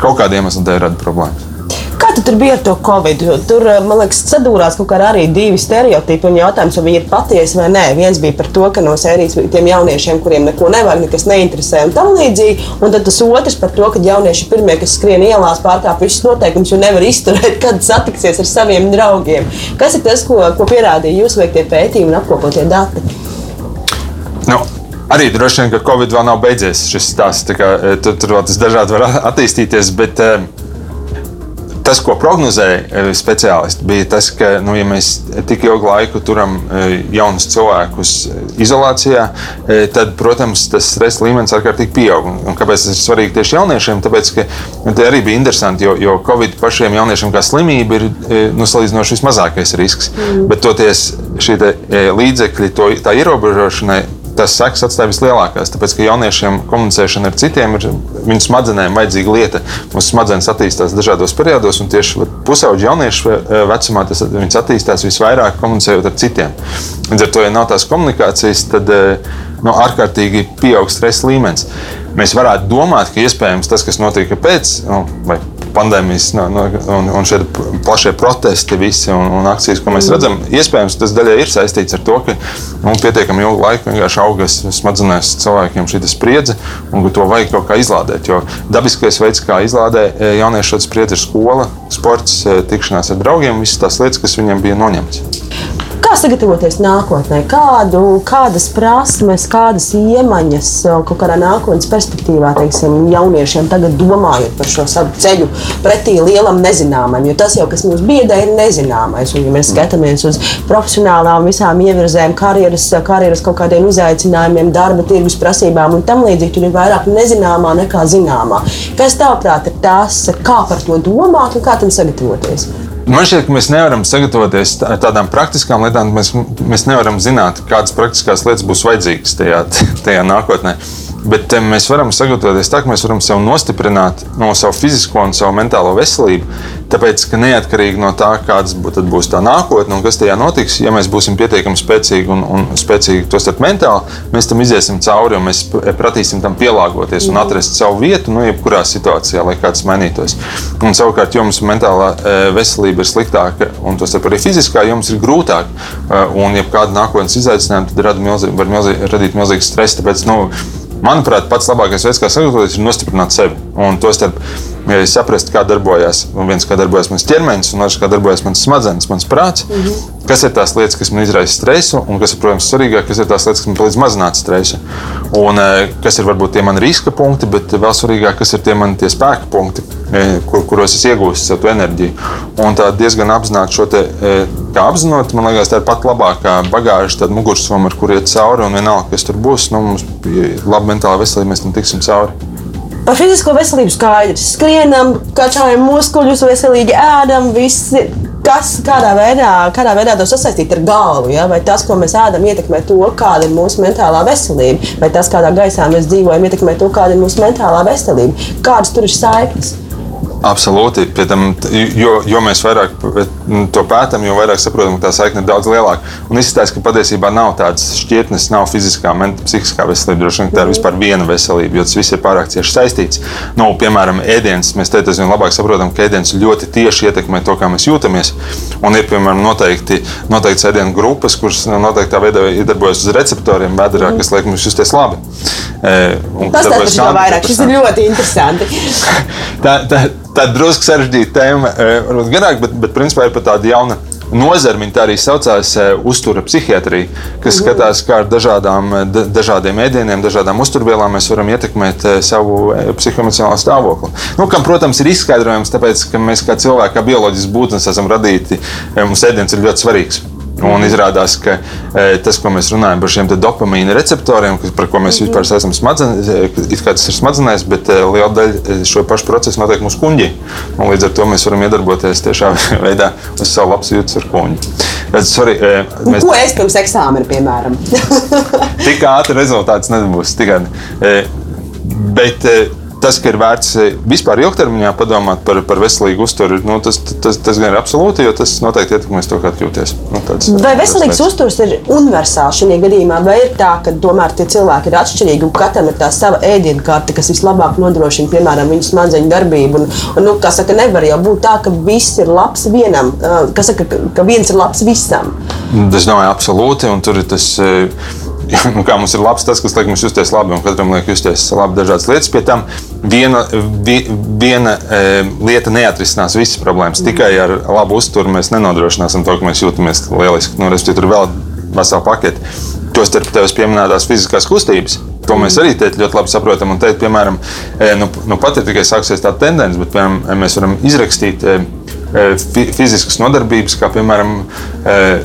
kaut kādiem iemesliem rada problēmas. Kā tu tur bija ar to covid? Tur, eh, man liekas, sadūrās kaut kā arī divi stereotipi un jautājums, vai viņi ir patiesi vai nē. Viens bija par to, ka no sērijas tiem jauniešiem, kuriem neko nevajag, nekas neinteresē un tam līdzīgi. Un tad tas otrs par to, ka jaunieši ir pirmie, kas skrien ielās, pārkāpj visus noteikumus un nevar izturēt, kad satiksies ar saviem draugiem. Kas ir tas, ko, ko pierādīja jūsu veiktie pētījumi un apkopotie dati? Nu. Arī droši vien, ka Covid vēl nav beidzies. Šis stāsts, eh, tur vēl tas dažādi var attīstīties, bet uh, tas, ko prognozēja eh, speciālisti, bija tas, ka, nu, ja mēs tik ilgu laiku turam eh, jaunus cilvēkus eh, izolācijā, tad, protams, tas stresa līmenis ārkārtīgi pieaug. Un kāpēc tas ir svarīgi tieši jauniešiem? Tāpēc, ka nu, tā arī bija interesanti, jo, jo Covid pašiem jauniešiem kā slimība ir nu, salīdzinoši vismazākais risks. Mm. Bet toties šī līdzekļi, to, tā ierobežošanai tas sekas atstāja vislielākās. Tāpēc, ka jauniešiem komunicēšana ar citiem ir viņu smadzenēm vajadzīga lieta. Mūsu smadzenes attīstās dažādos periodos, un tieši pusauģi jauniešu vecumā tas attīstās visvairāk komunicējot ar citiem. Līdz ar to, ja nav tās komunikācijas, tad nu, ārkārtīgi pieaug stresa līmenis. Mēs varētu domāt, ka iespējams tas, kas notika pēc, nu, vai pandēmijas no, no, un, un šie plašie protesti visi un, un akcijas, ko mēs mm. redzam, iespējams tas daļai ir saistīts ar to, ka nu, pietiekami ilgu laiku vienkārši augas smadzenēs cilvēkiem šī spriedze un ka to vajag kaut kā izlādēt. Jo dabiskais veids, kā izlādē e, jauniešu šādu spriedzi, ir skola, sports, e, tikšanās ar draugiem, visas tās lietas, kas viņiem bija noņemtas. Kā sagatavoties nākotnē? Kādu, kādas prasmes, kādas iemaņas kaut kādā nākotnes perspektīvā, teiksim, jauniešiem tagad domājot par šo savu ceļu pretī lielam nezināmajam? Jo tas jau, kas mums biedē, ir nezināmais. Un, ja mēs skatāmies uz profesionālām visām ievirzēm, karjeras, karjeras kaut kādiem izaicinājumiem, darba tirgus prasībām un tam līdzīgi, tur ir vairāk nezināmā nekā zināmā. Kas tavuprāt ir tas, kā par to domāt un kā tam sagatavoties? Man šķiet, ka mēs nevaram sagatavoties tādām praktiskām lietām. Mēs, mēs nevaram zināt, kādas praktiskās lietas būs vajadzīgas tajā, tajā nākotnē. Bet mēs varam sagatavoties tā, ka mēs varam sev nostiprināt no savu fizisko un savu mentālo veselību. Tāpēc, ka neatkarīgi no tā, kāda būs tā nākotne un kas tajā notiks, ja mēs būsim pietiekami spēcīgi un, un spēcīgi to starp mentāli, mēs tam iziesim cauri un mēs pratīsim tam pielāgoties un atrast savu vietu, nu, jebkurā situācijā, lai kāds mainītos. Un savukārt, ja jums mentālā e, veselība ir sliktāka un to starp arī fiziskā, jums ir grūtāk. E, un, ja kāda nākotnes izaicinājuma, tad milzī, var milzī, radīt milzīgu stresu. Tāpēc, nu, Manuprāt, pats labākais veids, kā sagatavoties, ir nostiprināt sevi. Un to starp ja saprast, kā darbojas viens, kā darbojas mans ķermenis, un otrs, kā darbojas mans smadzenes, mans prāts. Mm -hmm. Kas ir tās lietas, kas man izraisa stresu, un kas ir, protams, svarīgāk, kas ir tās lietas, kas man palīdz mazināt stresu. Un e, kas ir varbūt tie mani riska punkti, bet vēl svarīgāk, kas ir tie mani tie spēka punkti, e, kur, kuros es iegūstu savu enerģiju. Un tā diezgan apzināti šo te, e, apzinot, man liekas, tā ir pat labākā bagāža, tāda mugursoma, ar kur iet cauri, un vienalga, kas tur būs, nu, mums ir laba mentāla veselība, mēs tam tiksim cauri. Par fizisko veselību skaidrs. Skrienam, kačājam muskuļus, veselīgi ēdam, visi. Kas kādā veidā, kādā veidā to sasaistīt ar galvu? Ja? Vai tas, ko mēs ēdam, ietekmē to, kāda ir mūsu mentālā veselība, vai tas, kādā gaisā mēs dzīvojam, ietekmē to, kāda ir mūsu mentālā veselība? Kādas tur ir saiknes? Absolūti. Tam, jo, jo mēs vairāk to pētām, jo vairāk saprotam, ka tā saikne ir daudz lielāka. Un izskatās, ka patiesībā nav tādas šķietnes, nav fiziskā, psihiskā veselība. Droši vien tā ir vispār viena veselība, jo tas viss ir pārāk cieši saistīts. Nu, piemēram, ēdiens. Mēs te aizvien labāk saprotam, ka ēdiens ļoti tieši ietekmē to, kā mēs jūtamies. Un ir, piemēram, noteikti, noteikti ēdienu grupas, kuras noteiktā veidā iedarbojas uz receptoriem vēdā, kas liek mums justies labi. Tas tas ir vairāk. Šis ir ļoti interesanti. tā, tā, tāda drusku sarežģīta tēma, eh, varbūt garāk, bet, bet principā ir pat tāda jauna nozara, viņa tā arī saucās, eh, uztura psihiatrija, kas mhm. skatās, kā ar dažādām, eh, dažādiem ēdieniem, dažādām uzturvielām mēs varam ietekmēt savu psihoemocionālo stāvokli. Nu, kam, protams, ir izskaidrojums, tāpēc, ka mēs kā cilvēki, kā bioloģisks būtnes esam radīti, mums ēdiens ir ļoti svarīgs. Un izrādās, ka e, tas, ko mēs runājam par šiem dopamīna receptoriem, par ko mēs vispār esam smadzenēs, kā tas ir smadzenēs, bet e, liela daļa šo pašu procesu notiek mūsu kuģi. Un līdz ar to mēs varam iedarboties tiešā veidā uz savu labsajūtu ar kuģi. Sorry, e, mēs... Ko es pirms eksāmena, piemēram? Tik ātri rezultāts nebūs. Tikai, bet tas, ka ir vērts eh, vispār ilgtermiņā padomāt par, par veselīgu uzturu, nu, tas, tas, tas gan ir absolūti, jo tas noteikti ietekmēs to, kā jūties. Nu, tāds, vai veselīgs uzturs ir universāls šajā gadījumā, vai ir tā, ka tomēr tie cilvēki ir atšķirīgi un katram ir tā sava ēdienkarte, kas vislabāk nodrošina, piemēram, viņu smadzeņu darbību? Un, un, nu, kā saka, nevar jau būt tā, ka viss ir labs vienam, kas saka, ka viens ir labs visam. Es domāju, absolūti, un tur ir tas. Uh, nu, kā mums ir labs tas, kas liek mums justies labi, un katram liek justies labi dažādas lietas. Pie tam viena, vi, viena e, lieta neatrisinās visas problēmas. Tikai ar labu uzturu mēs nenodrošināsim to, ka mēs jūtamies lieliski. Nu, Respektīvi, tur vēl vesela pakete. Tostarp tevis pieminētās fiziskās kustības. To mēs arī ļoti labi saprotam. Un, teikt, piemēram, e, nu, nu pat ir tikai sāksies tā tendence, bet piemēram, mēs varam izrakstīt e, fiziskas nodarbības, kā piemēram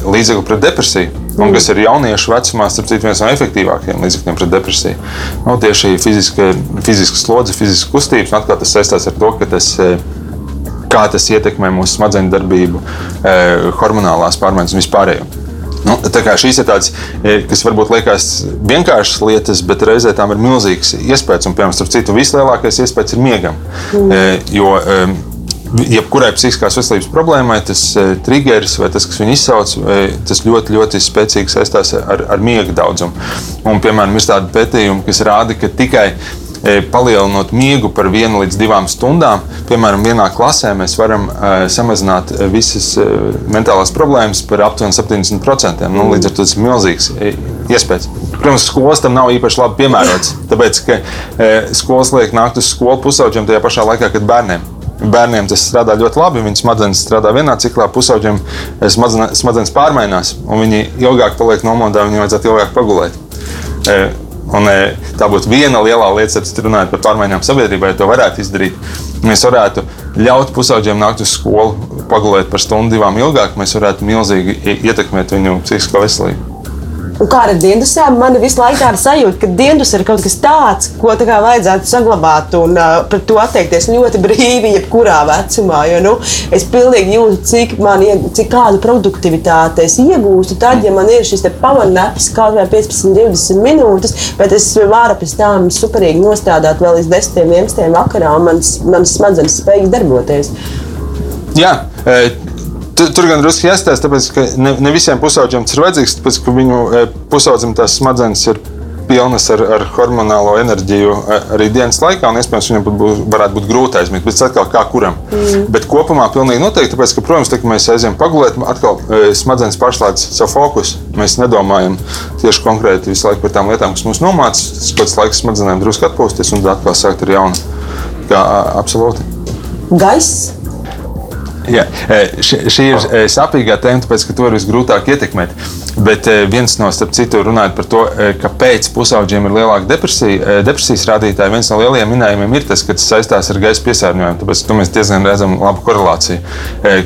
līdzekļu pret depresiju. Un, kas ir jauniešu vecumā, starp citu, viens no efektīvākajiem līdzekļiem pret depresiju. Nu, tieši fiziska, fiziska slodze, fiziska kustības, un atkal tas saistās ar to, ka tas kā tas ietekmē mūsu smadzeņu darbību, hormonālās pārmaiņas un vispārējo. Nu, šīs ir tādas, kas varbūt liekas vienkāršas lietas, bet reizē tām ir milzīgs iespējas. Un, piemēram, starp citu, vislielākais iespējas ir miegam. Mm. Jo jebkurai psihiskās veselības problēmai tas uh, triggers vai tas, kas viņu izsauc, tas ļoti, ļoti spēcīgi saistās ar, ar miega daudzumu. Un, piemēram, ir tādi pētījumi, kas rāda, ka tikai e, palielinot miegu par vienu līdz divām stundām, piemēram, vienā klasē mēs varam samazināt visas mentālās problēmas par aptuveni 70%. Nu, līdz ar to tas ir milzīgs iespējas. Protams, skolas tam nav īpaši labi piemērots, tāpēc ka skolas liek nākt uz skolu pusauģiem tajā pašā laikā, kad bērniem. Bērniem tas strādā ļoti labi. Viņu smadzenes strādā vienā ciklā, pusauģiem smadzenes pārmainās, un viņi ilgāk paliek nomodā, viņiem vajadzētu ilgāk pagulēt. E, un, e, tā būtu viena liela lieta, kad runājot par pārmaiņām sabiedrībā, ja to varētu izdarīt. Mēs varētu ļaut pusauģiem nākt uz skolu, pagulēt par stundu, divām ilgāk. Mēs varētu milzīgi ietekmēt viņu psihisko veselību. Un kā ar diendusēm, man visu laiku tāda sajūta, ka diendus ir kaut kas tāds, ko tā vajadzētu saglabāt un uh, pret to attiekties ļoti brīvi, jebkurā vecumā. Jo nu, es pilnīgi jūtu, cik, man, cik kādu produktivitāti es iegūstu tad, ja man ir šis pamanāts kaut vai 15, 20 minūtes, bet es varu pēc tam superīgi nostrādāt vēl līdz 10, 11 vakarā un manas, manas smadzenes spējas darboties. Jā, Tur, tur gan drusku jāstāsta, tāpēc ka ne, ne visiem pusauģiem tas ir vajadzīgs, tāpēc ka viņu e, pusaudzim tās smadzenes ir pilnas ar, ar hormonālo enerģiju e, arī dienas laikā, un iespējams viņam bū, varētu būt grūti aizmigt. Bet atkal, kā kuram. Mm. Bet kopumā pilnīgi noteikti, tāpēc, ka, protams, tā, ka mēs aizējām pagulēt, atkal e, smadzenes pārslēdz savu fokusu. Mēs nedomājam tieši konkrēti visu laiku par tām lietām, kas mums nomāca. Tas pats laiks smadzenēm drusku atpūsties un atkal sākt ar jaunu. Kā, absolūti. Gaiss Jā, šī, šī ir sāpīgā tēma, tāpēc, ka to ir visgrūtāk ietekmēt. Bet viens no, starp citu, runājot par to, kāpēc pusauģiem ir lielāka depresija, depresijas rādītāji, viens no lielajiem minējumiem ir tas, ka tas saistās ar gaisa piesārņojumu. Tāpēc mēs diezgan redzam labu korelāciju.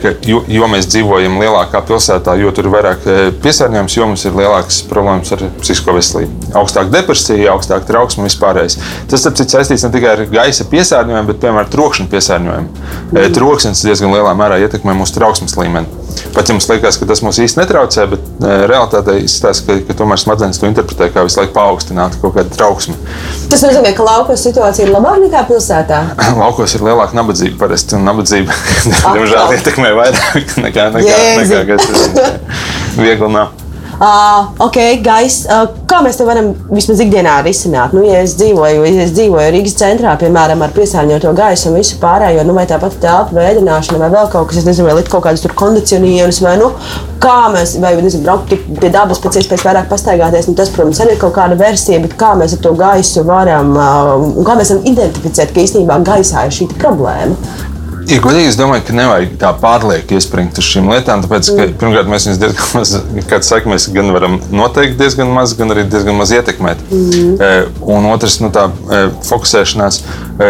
Ka, jo, jo mēs dzīvojam lielākā pilsētā, jo tur ir vairāk piesārņojums, jo mums ir lielākas problēmas ar psihisko veselību. Augstāka depresija, augstāka trauksme un vispārējais. Tas, starp citu, saistīts ne tikai ar gaisa piesārņojumu, bet, piemēram, ar trokšņa piesārņojumu. Mm. Troksnis diezgan lielā mērā ietekmē mūsu trauksmes līmeni. Pat ja mums liekas, ka tas mums īsti netraucē, bet realitātē izskatās, ka, ka tomēr smadzenes to interpretē kā visu laiku paaugstinātu kaut kādu trauksmi. Tas nozīmē, ka laukos situācija ir labāka nekā pilsētā. Laukos ir lielāka nabadzība parasti, un nabadzība, diemžēl, ietekmē vairāk nekā, nekā, nekā, nekā kas viegli nav. Uh, ok, gaisa. Uh, kā mēs to varam vismaz ikdienā risināt? Nu, ja es dzīvoju, ja es dzīvoju Rīgas centrā, piemēram, ar piesārņoto gaisu un visu pārējo, nu, vai tāpat telpu veidināšana, vai vēl kaut kas, es nezinu, vai likt kaut kādus kondicionierus, vai nu, kā mēs, vai nezinu, braukt pie dabas pēc iespējas vairāk pastaigāties. Nu, tas, protams, arī ir kaut kāda versija, bet kā mēs ar to gaisu varam, uh, kā mēs varam identificēt, ka īstenībā gaisā ir šī problēma. Ja godīgi, es domāju, ka nevajag tā pārlieku iespringt uz šīm lietām. Tāpēc, ka, mm. pirmkārt, mēs viņus diezgan maz, kā saka, mēs gan varam noteikt diezgan maz, gan arī diezgan maz ietekmēt. Mm. E, un otrs, nu, tā e, fokusēšanās e,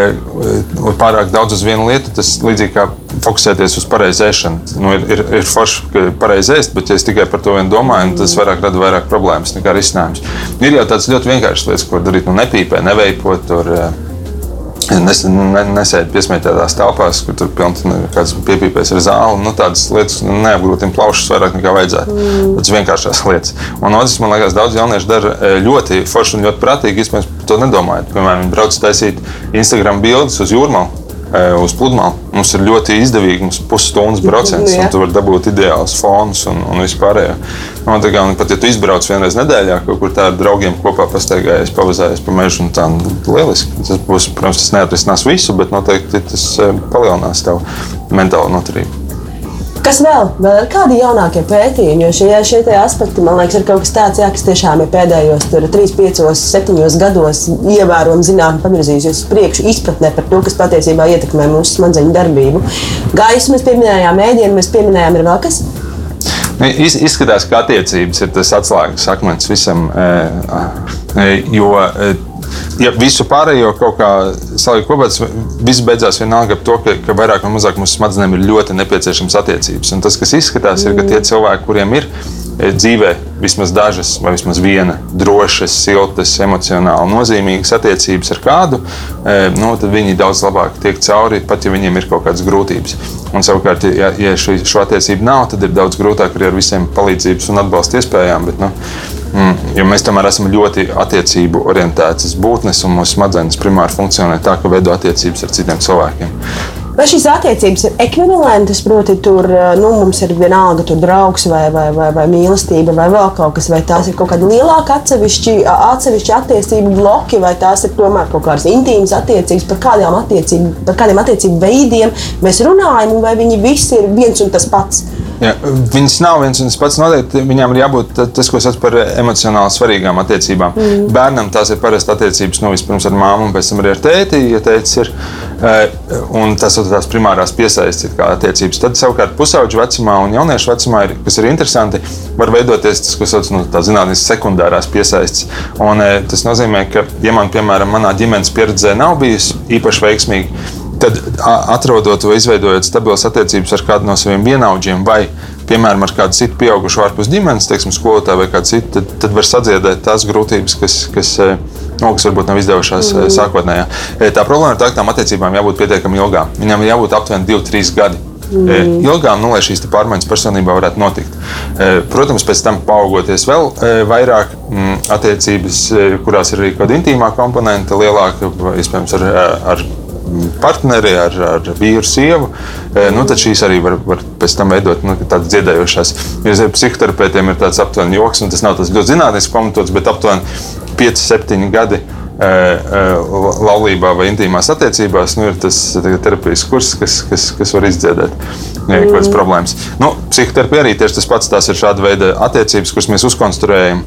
pārāk daudz uz vienu lietu, tas līdzīgi kā fokusēties uz pareizu ēšanu. Nu, ir, ir, ir forši, ka pareizi ēst, bet ja es tikai par to vien domāju, tas vairāk rada vairāk problēmas nekā risinājums. Ir jau tādas ļoti vienkāršas lietas, ko darīt. Nu, nepīpē, neveipot. Tur, Nes, ne, nesēdi piesmēķētās telpās, kur tur pilns piepīpēs ar zāli. Nu, tādas lietas neapgrūtina plaušas vairāk nekā vajadzētu. Mm. Tas vienkāršās lietas. Un otrs, man liekas, daudz jauniešu dara e, ļoti forši un ļoti prātīgi. Iespējams, to nedomājot. Piemēram, viņi brauc taisīt Instagram bildes uz jūrmālu uz pludmali. Mums ir ļoti izdevīgi, mums ir pusstundas brauciens, un tu vari dabūt ideālus fonus un, un vispārējo. Nu, un, kā, un pat ja tu izbrauc vienreiz nedēļā, kaut kur tā ar draugiem kopā pastaigājies, pavazājies pa mežu, un tā nu, lieliski. Tas būs, protams, tas neatrisinās visu, bet noteikti tas palielinās tavu mentālo noturību. Kas vēl? Vēl ir kādi jaunākie pētījumi? Jo šie, šie aspekti, man liekas, ir kaut kas tāds, jā, kas tiešām ir pēdējos 3, 5, 7 gados ievērojami zinātnē pavirzījusies uz priekšu, izpratnē par to, kas patiesībā ietekmē mūsu smadzeņu darbību. Gaisu mēs pieminējām, mēdienu mēs pieminējām, ir vēl kas? Nu, izskatās, ka attiecības ir tas atslēgas akmens visam, jo ja visu pārējo kaut kā salikt kopā, tas viss beidzās vienalga ar to, ka, ka vairāk vai mazāk mūsu smadzenēm ir ļoti nepieciešams attiecības. Un tas, kas izskatās, ir, ka tie cilvēki, kuriem ir e, dzīvē vismaz dažas, vai vismaz viena drošas, siltas, emocionāli nozīmīgas attiecības ar kādu, e, nu, tad viņi daudz labāk tiek cauri, pat ja viņiem ir kaut kādas grūtības. Un savukārt, ja, ja šo, šo attiecību nav, tad ir daudz grūtāk arī ar visiem palīdzības un atbalsta iespējām. Bet, nu, Mm, jo mēs tomēr esam ļoti attiecību orientētas būtnes, un mūsu smadzenes primāri funkcionē tā, ka veido attiecības ar citiem cilvēkiem. Vai šīs attiecības ir ekvivalentas? Proti, tur eh, nu, mums ir vienalga draugs vai, vai, vai, vai mīlestība, vai vēl kaut kas, vai tās ir kaut kāda lielāka atsevišķi, atsevišķi attiecību bloki, vai tās ir tomēr kaut kādas intīmas attiecības, par attiecību, par kādiem attiecību veidiem mēs runājam, vai viņi visi ir viens un tas pats. Ja, viņas nav viens un tas pats. Noteikti viņām ir jābūt tas, ko sauc par emocionāli svarīgām attiecībām. Mm. Bērnam tās ir parasti attiecības nu, vispirms ar māmu, un pēc tam arī ar tēti. Ja ir eh, un tas ir tās primārās piesaistes attiecības. Tad savukārt pusauģu vecumā un jauniešu vecumā, ir, kas ir interesanti, var veidoties tas, ko sauc par nu, zinātnīs sekundārās piesaistes. Un, eh, tas nozīmē, ka, ja man, piemēram, manā ģimenes pieredzē nav bijusi īpaši veiksmīga, tad atrodot vai izveidojot stabilas attiecības ar kādu no saviem vienaudžiem, vai, piemēram, ar kādu citu pieaugušu ārpus ģimenes, teiksim, skolotāju vai kādu citu, tad, tad var sadziedēt tās grūtības, kas, kas, no, kas varbūt nav izdevušās mm. sākotnējā. Tā problēma ir tā, ka tām attiecībām jābūt pietiekami ilgām. Viņām jābūt aptuveni 2-3 gadi. Mm. Ilgām, nu, lai šīs pārmaiņas personībā varētu notikt. Protams, pēc tam paaugoties vēl vairāk mm, attiecības, kurās ir arī kāda intīmā komponente, lielāka, iespējams, ar, ar partneri, ar, ar vīru, sievu, e, nu, tad šīs arī var, var pēc tam veidot nu, tādas dziedējošās. Ja psihoterapeitiem ir tāds aptuveni joks, un tas nav tas ļoti zinātnīs pamatots, bet aptuveni 5, 7 gadi. E, e, laulībā vai intīmās attiecībās nu, ir tas terapijas kurs, kas, kas, kas var izdziedēt kaut kādas problēmas. Nu, psihoterapija arī tieši tas pats. Tās ir šāda veida attiecības, kuras mēs uzkonstruējam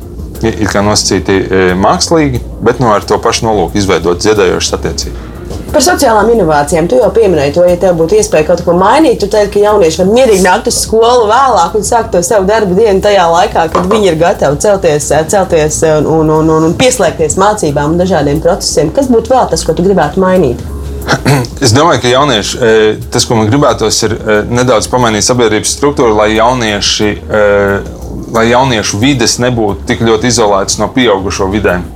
ir kā nosacīti mākslīgi, bet nu, ar to pašu nolūku izveidot dziedējošas attiecības. Par sociālām inovācijām. Tu jau pieminēji to, ja tev būtu iespēja kaut ko mainīt. Tu teiksi, ka jaunieši var mierīgi nākt uz skolu vēlāk un sākt to savu darbu dienu tajā laikā, kad viņi ir gatavi celties, celties un, un, un, un pieslēgties mācībām un dažādiem procesiem. Kas būtu vēl tas, ko tu gribētu mainīt? Es domāju, ka jaunieši, e, tas, ko man gribētos, ir e, nedaudz pamainīt sabiedrības struktūru, lai jaunieši, e, lai jauniešu vides nebūtu tik ļoti izolētas no pieaugušo vidēm.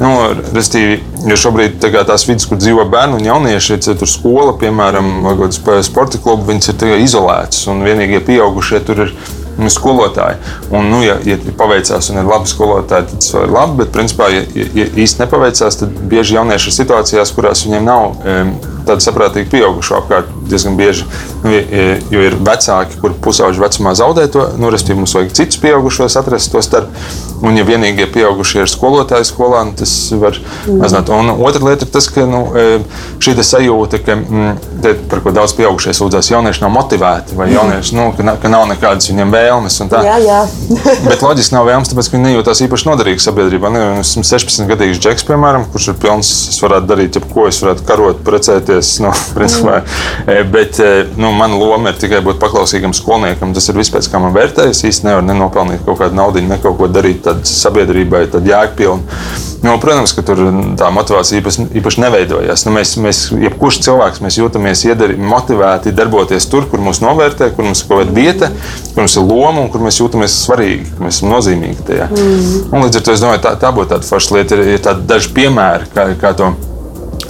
Nu, restīvi, jo šobrīd tā tās vidas, kur dzīvo bērni un jaunieši, ir tur skola, piemēram, vai sporta klubi, viņas ir izolētas. Un vienīgie pieaugušie tur ir nu, skolotāji. Un, nu, ja, ja paveicās un ir labi skolotāji, tad tas ir labi. Bet, principā, ja, ja īsti nepaveicās, tad bieži jaunieši ir situācijās, kurās viņiem nav um, tādu saprātīgu pieaugušo apkārt diezgan bieži. Nu, jo ir vecāki, kuriem pusauģi vecumā zaudē to, nu, respektīvi, mums vajag citus pieaugušos atrast to starp. Un, ja vienīgie pieaugušie ir skolotāji skolā, nu, tas var mazināt. Un otra lieta ir tas, ka nu, šī sajūta, ka, mm, te, par ko daudz pieaugušie sūdzās, jaunieši nav motivēti vai jaunieši, nu, ka, ka nav nekādas viņiem vēlmes. Jā, jā. Bet loģiski nav vēlmes, tāpēc, ka viņi nejūtās īpaši noderīgi sabiedrībā. Nu, esmu 16 gadīgs džeks, piemēram, kurš ir pilns, es varētu darīt jebko, es varētu karot, precēties. Nu, principā, mm. Bet nu, mana loma ir tikai būt paklausīgam skolniekam. Tas ir viss, pēc kā man vērtējas. Īsti nevar nenopelnīt kaut kādu naudu, ne kaut ko darīt sabiedrībai, tad jēgpilni. Nu, protams, ka tur tā motivācija īpaši, īpaši neveidojas. Nu, mēs, mēs, jebkurš cilvēks, mēs jūtamies iedari, motivēti darboties tur, kur mūs novērtē, kur mums ir kaut kāda vieta, kur mums ir loma un kur mēs jūtamies svarīgi, kur mēs esam nozīmīgi tajā. Mm. Un līdz ar to es domāju, tā, tā būtu tāda forša lieta. Ir, ir daži piemēri, kā, kā to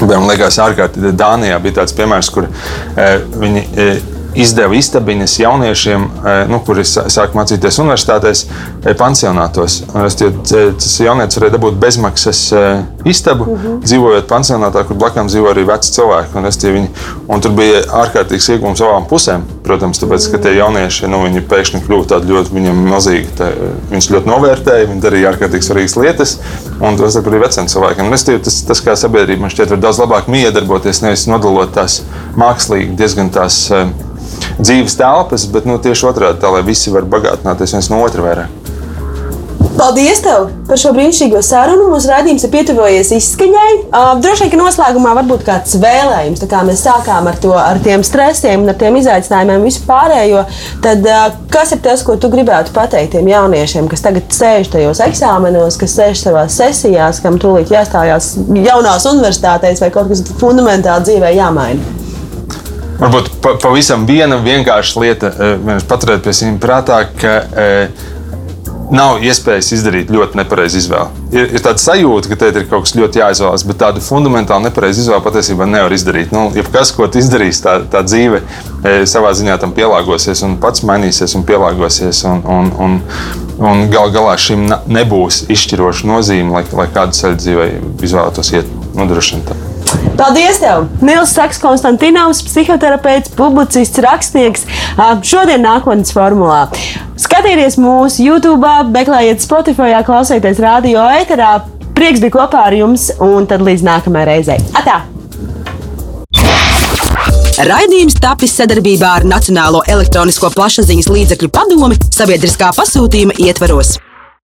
Man liekas, ārkārtīgi Dānijā bija tāds piemērs, kur e, viņi e, izdeva istabiņas jauniešiem, e, nu, kuri sāk mācīties universitātēs, e, pansionātos. Tas jaunietis varēja dabūt bezmaksas e, istabu, mhm. -huh. dzīvojot pansionātā, kur blakus dzīvo arī veci cilvēki. Un, viņi, un tur bija ārkārtīgs iegūms abām pusēm. Protams, tāpēc, ka tie jaunieši nu, pēkšņi kļuva tādi ļoti milzīgi. Tā, viņus ļoti novērtēja, viņi darīja ārkārtīgi svarīgas lietas. Un tas arī veciem cilvēkiem. Un, tas, tas, kā sabiedrība man šķiet, var daudz labāk miedarboties, nevis nodalot tās mākslīgi, diezgan tās dzīves telpas, bet nu, tieši otrādi, tā lai visi var bagātināties viens no otra vairāk. Paldies tev par šo brīnišķīgo sarunu. Mūsu rādījums ir pietuvojies izskaņai. Uh, droši vien, ka noslēgumā varbūt kāds vēlējums. Tā kā mēs sākām ar, to, ar tiem stresiem, ar tiem izaicinājumiem, vispārējo, tad uh, kas ir tas, ko tu gribētu pateikt tiem jauniešiem, kas tagad sēž tajos eksāmenos, kas sēž savās sesijās, kam tūlīt jāstājās jaunās universitātēs vai kaut kas fundamentāli dzīvē jāmaina? Varbūt pa, pavisam viena vienkārša lieta, mēs paturēt pie sevis prātā, ka e, nav iespējas izdarīt ļoti nepareizu izvēli. Ir, ir tāda sajūta, ka te ir kaut kas ļoti jāizvēlas, bet tādu fundamentāli nepareizu izvēli patiesībā nevar izdarīt. Nu, jebkas, ko tu izdarīsi, tā, tā dzīve e, savā ziņā tam pielāgosies un pats mainīsies un pielāgosies. Un, un, un, un gal galā šim nebūs izšķiroša nozīme, lai, lai kādu ceļu dzīvē izvēlētos iet nodrošināt. Paldies tev! Nils Saks, Konstantinovs, psihoterapeits, publicists, rakstnieks. Šodien nākotnes formulā. Skatieties mūsu YouTube, meklējiet Spotify, klausieties radio ēterā. Prieks bija kopā ar jums, un tad līdz nākamajai reizei. Atā! Raidījums tapis sadarbībā ar Nacionālo elektronisko plašsaziņas līdzekļu padomi sabiedriskā pasūtījuma ietvaros.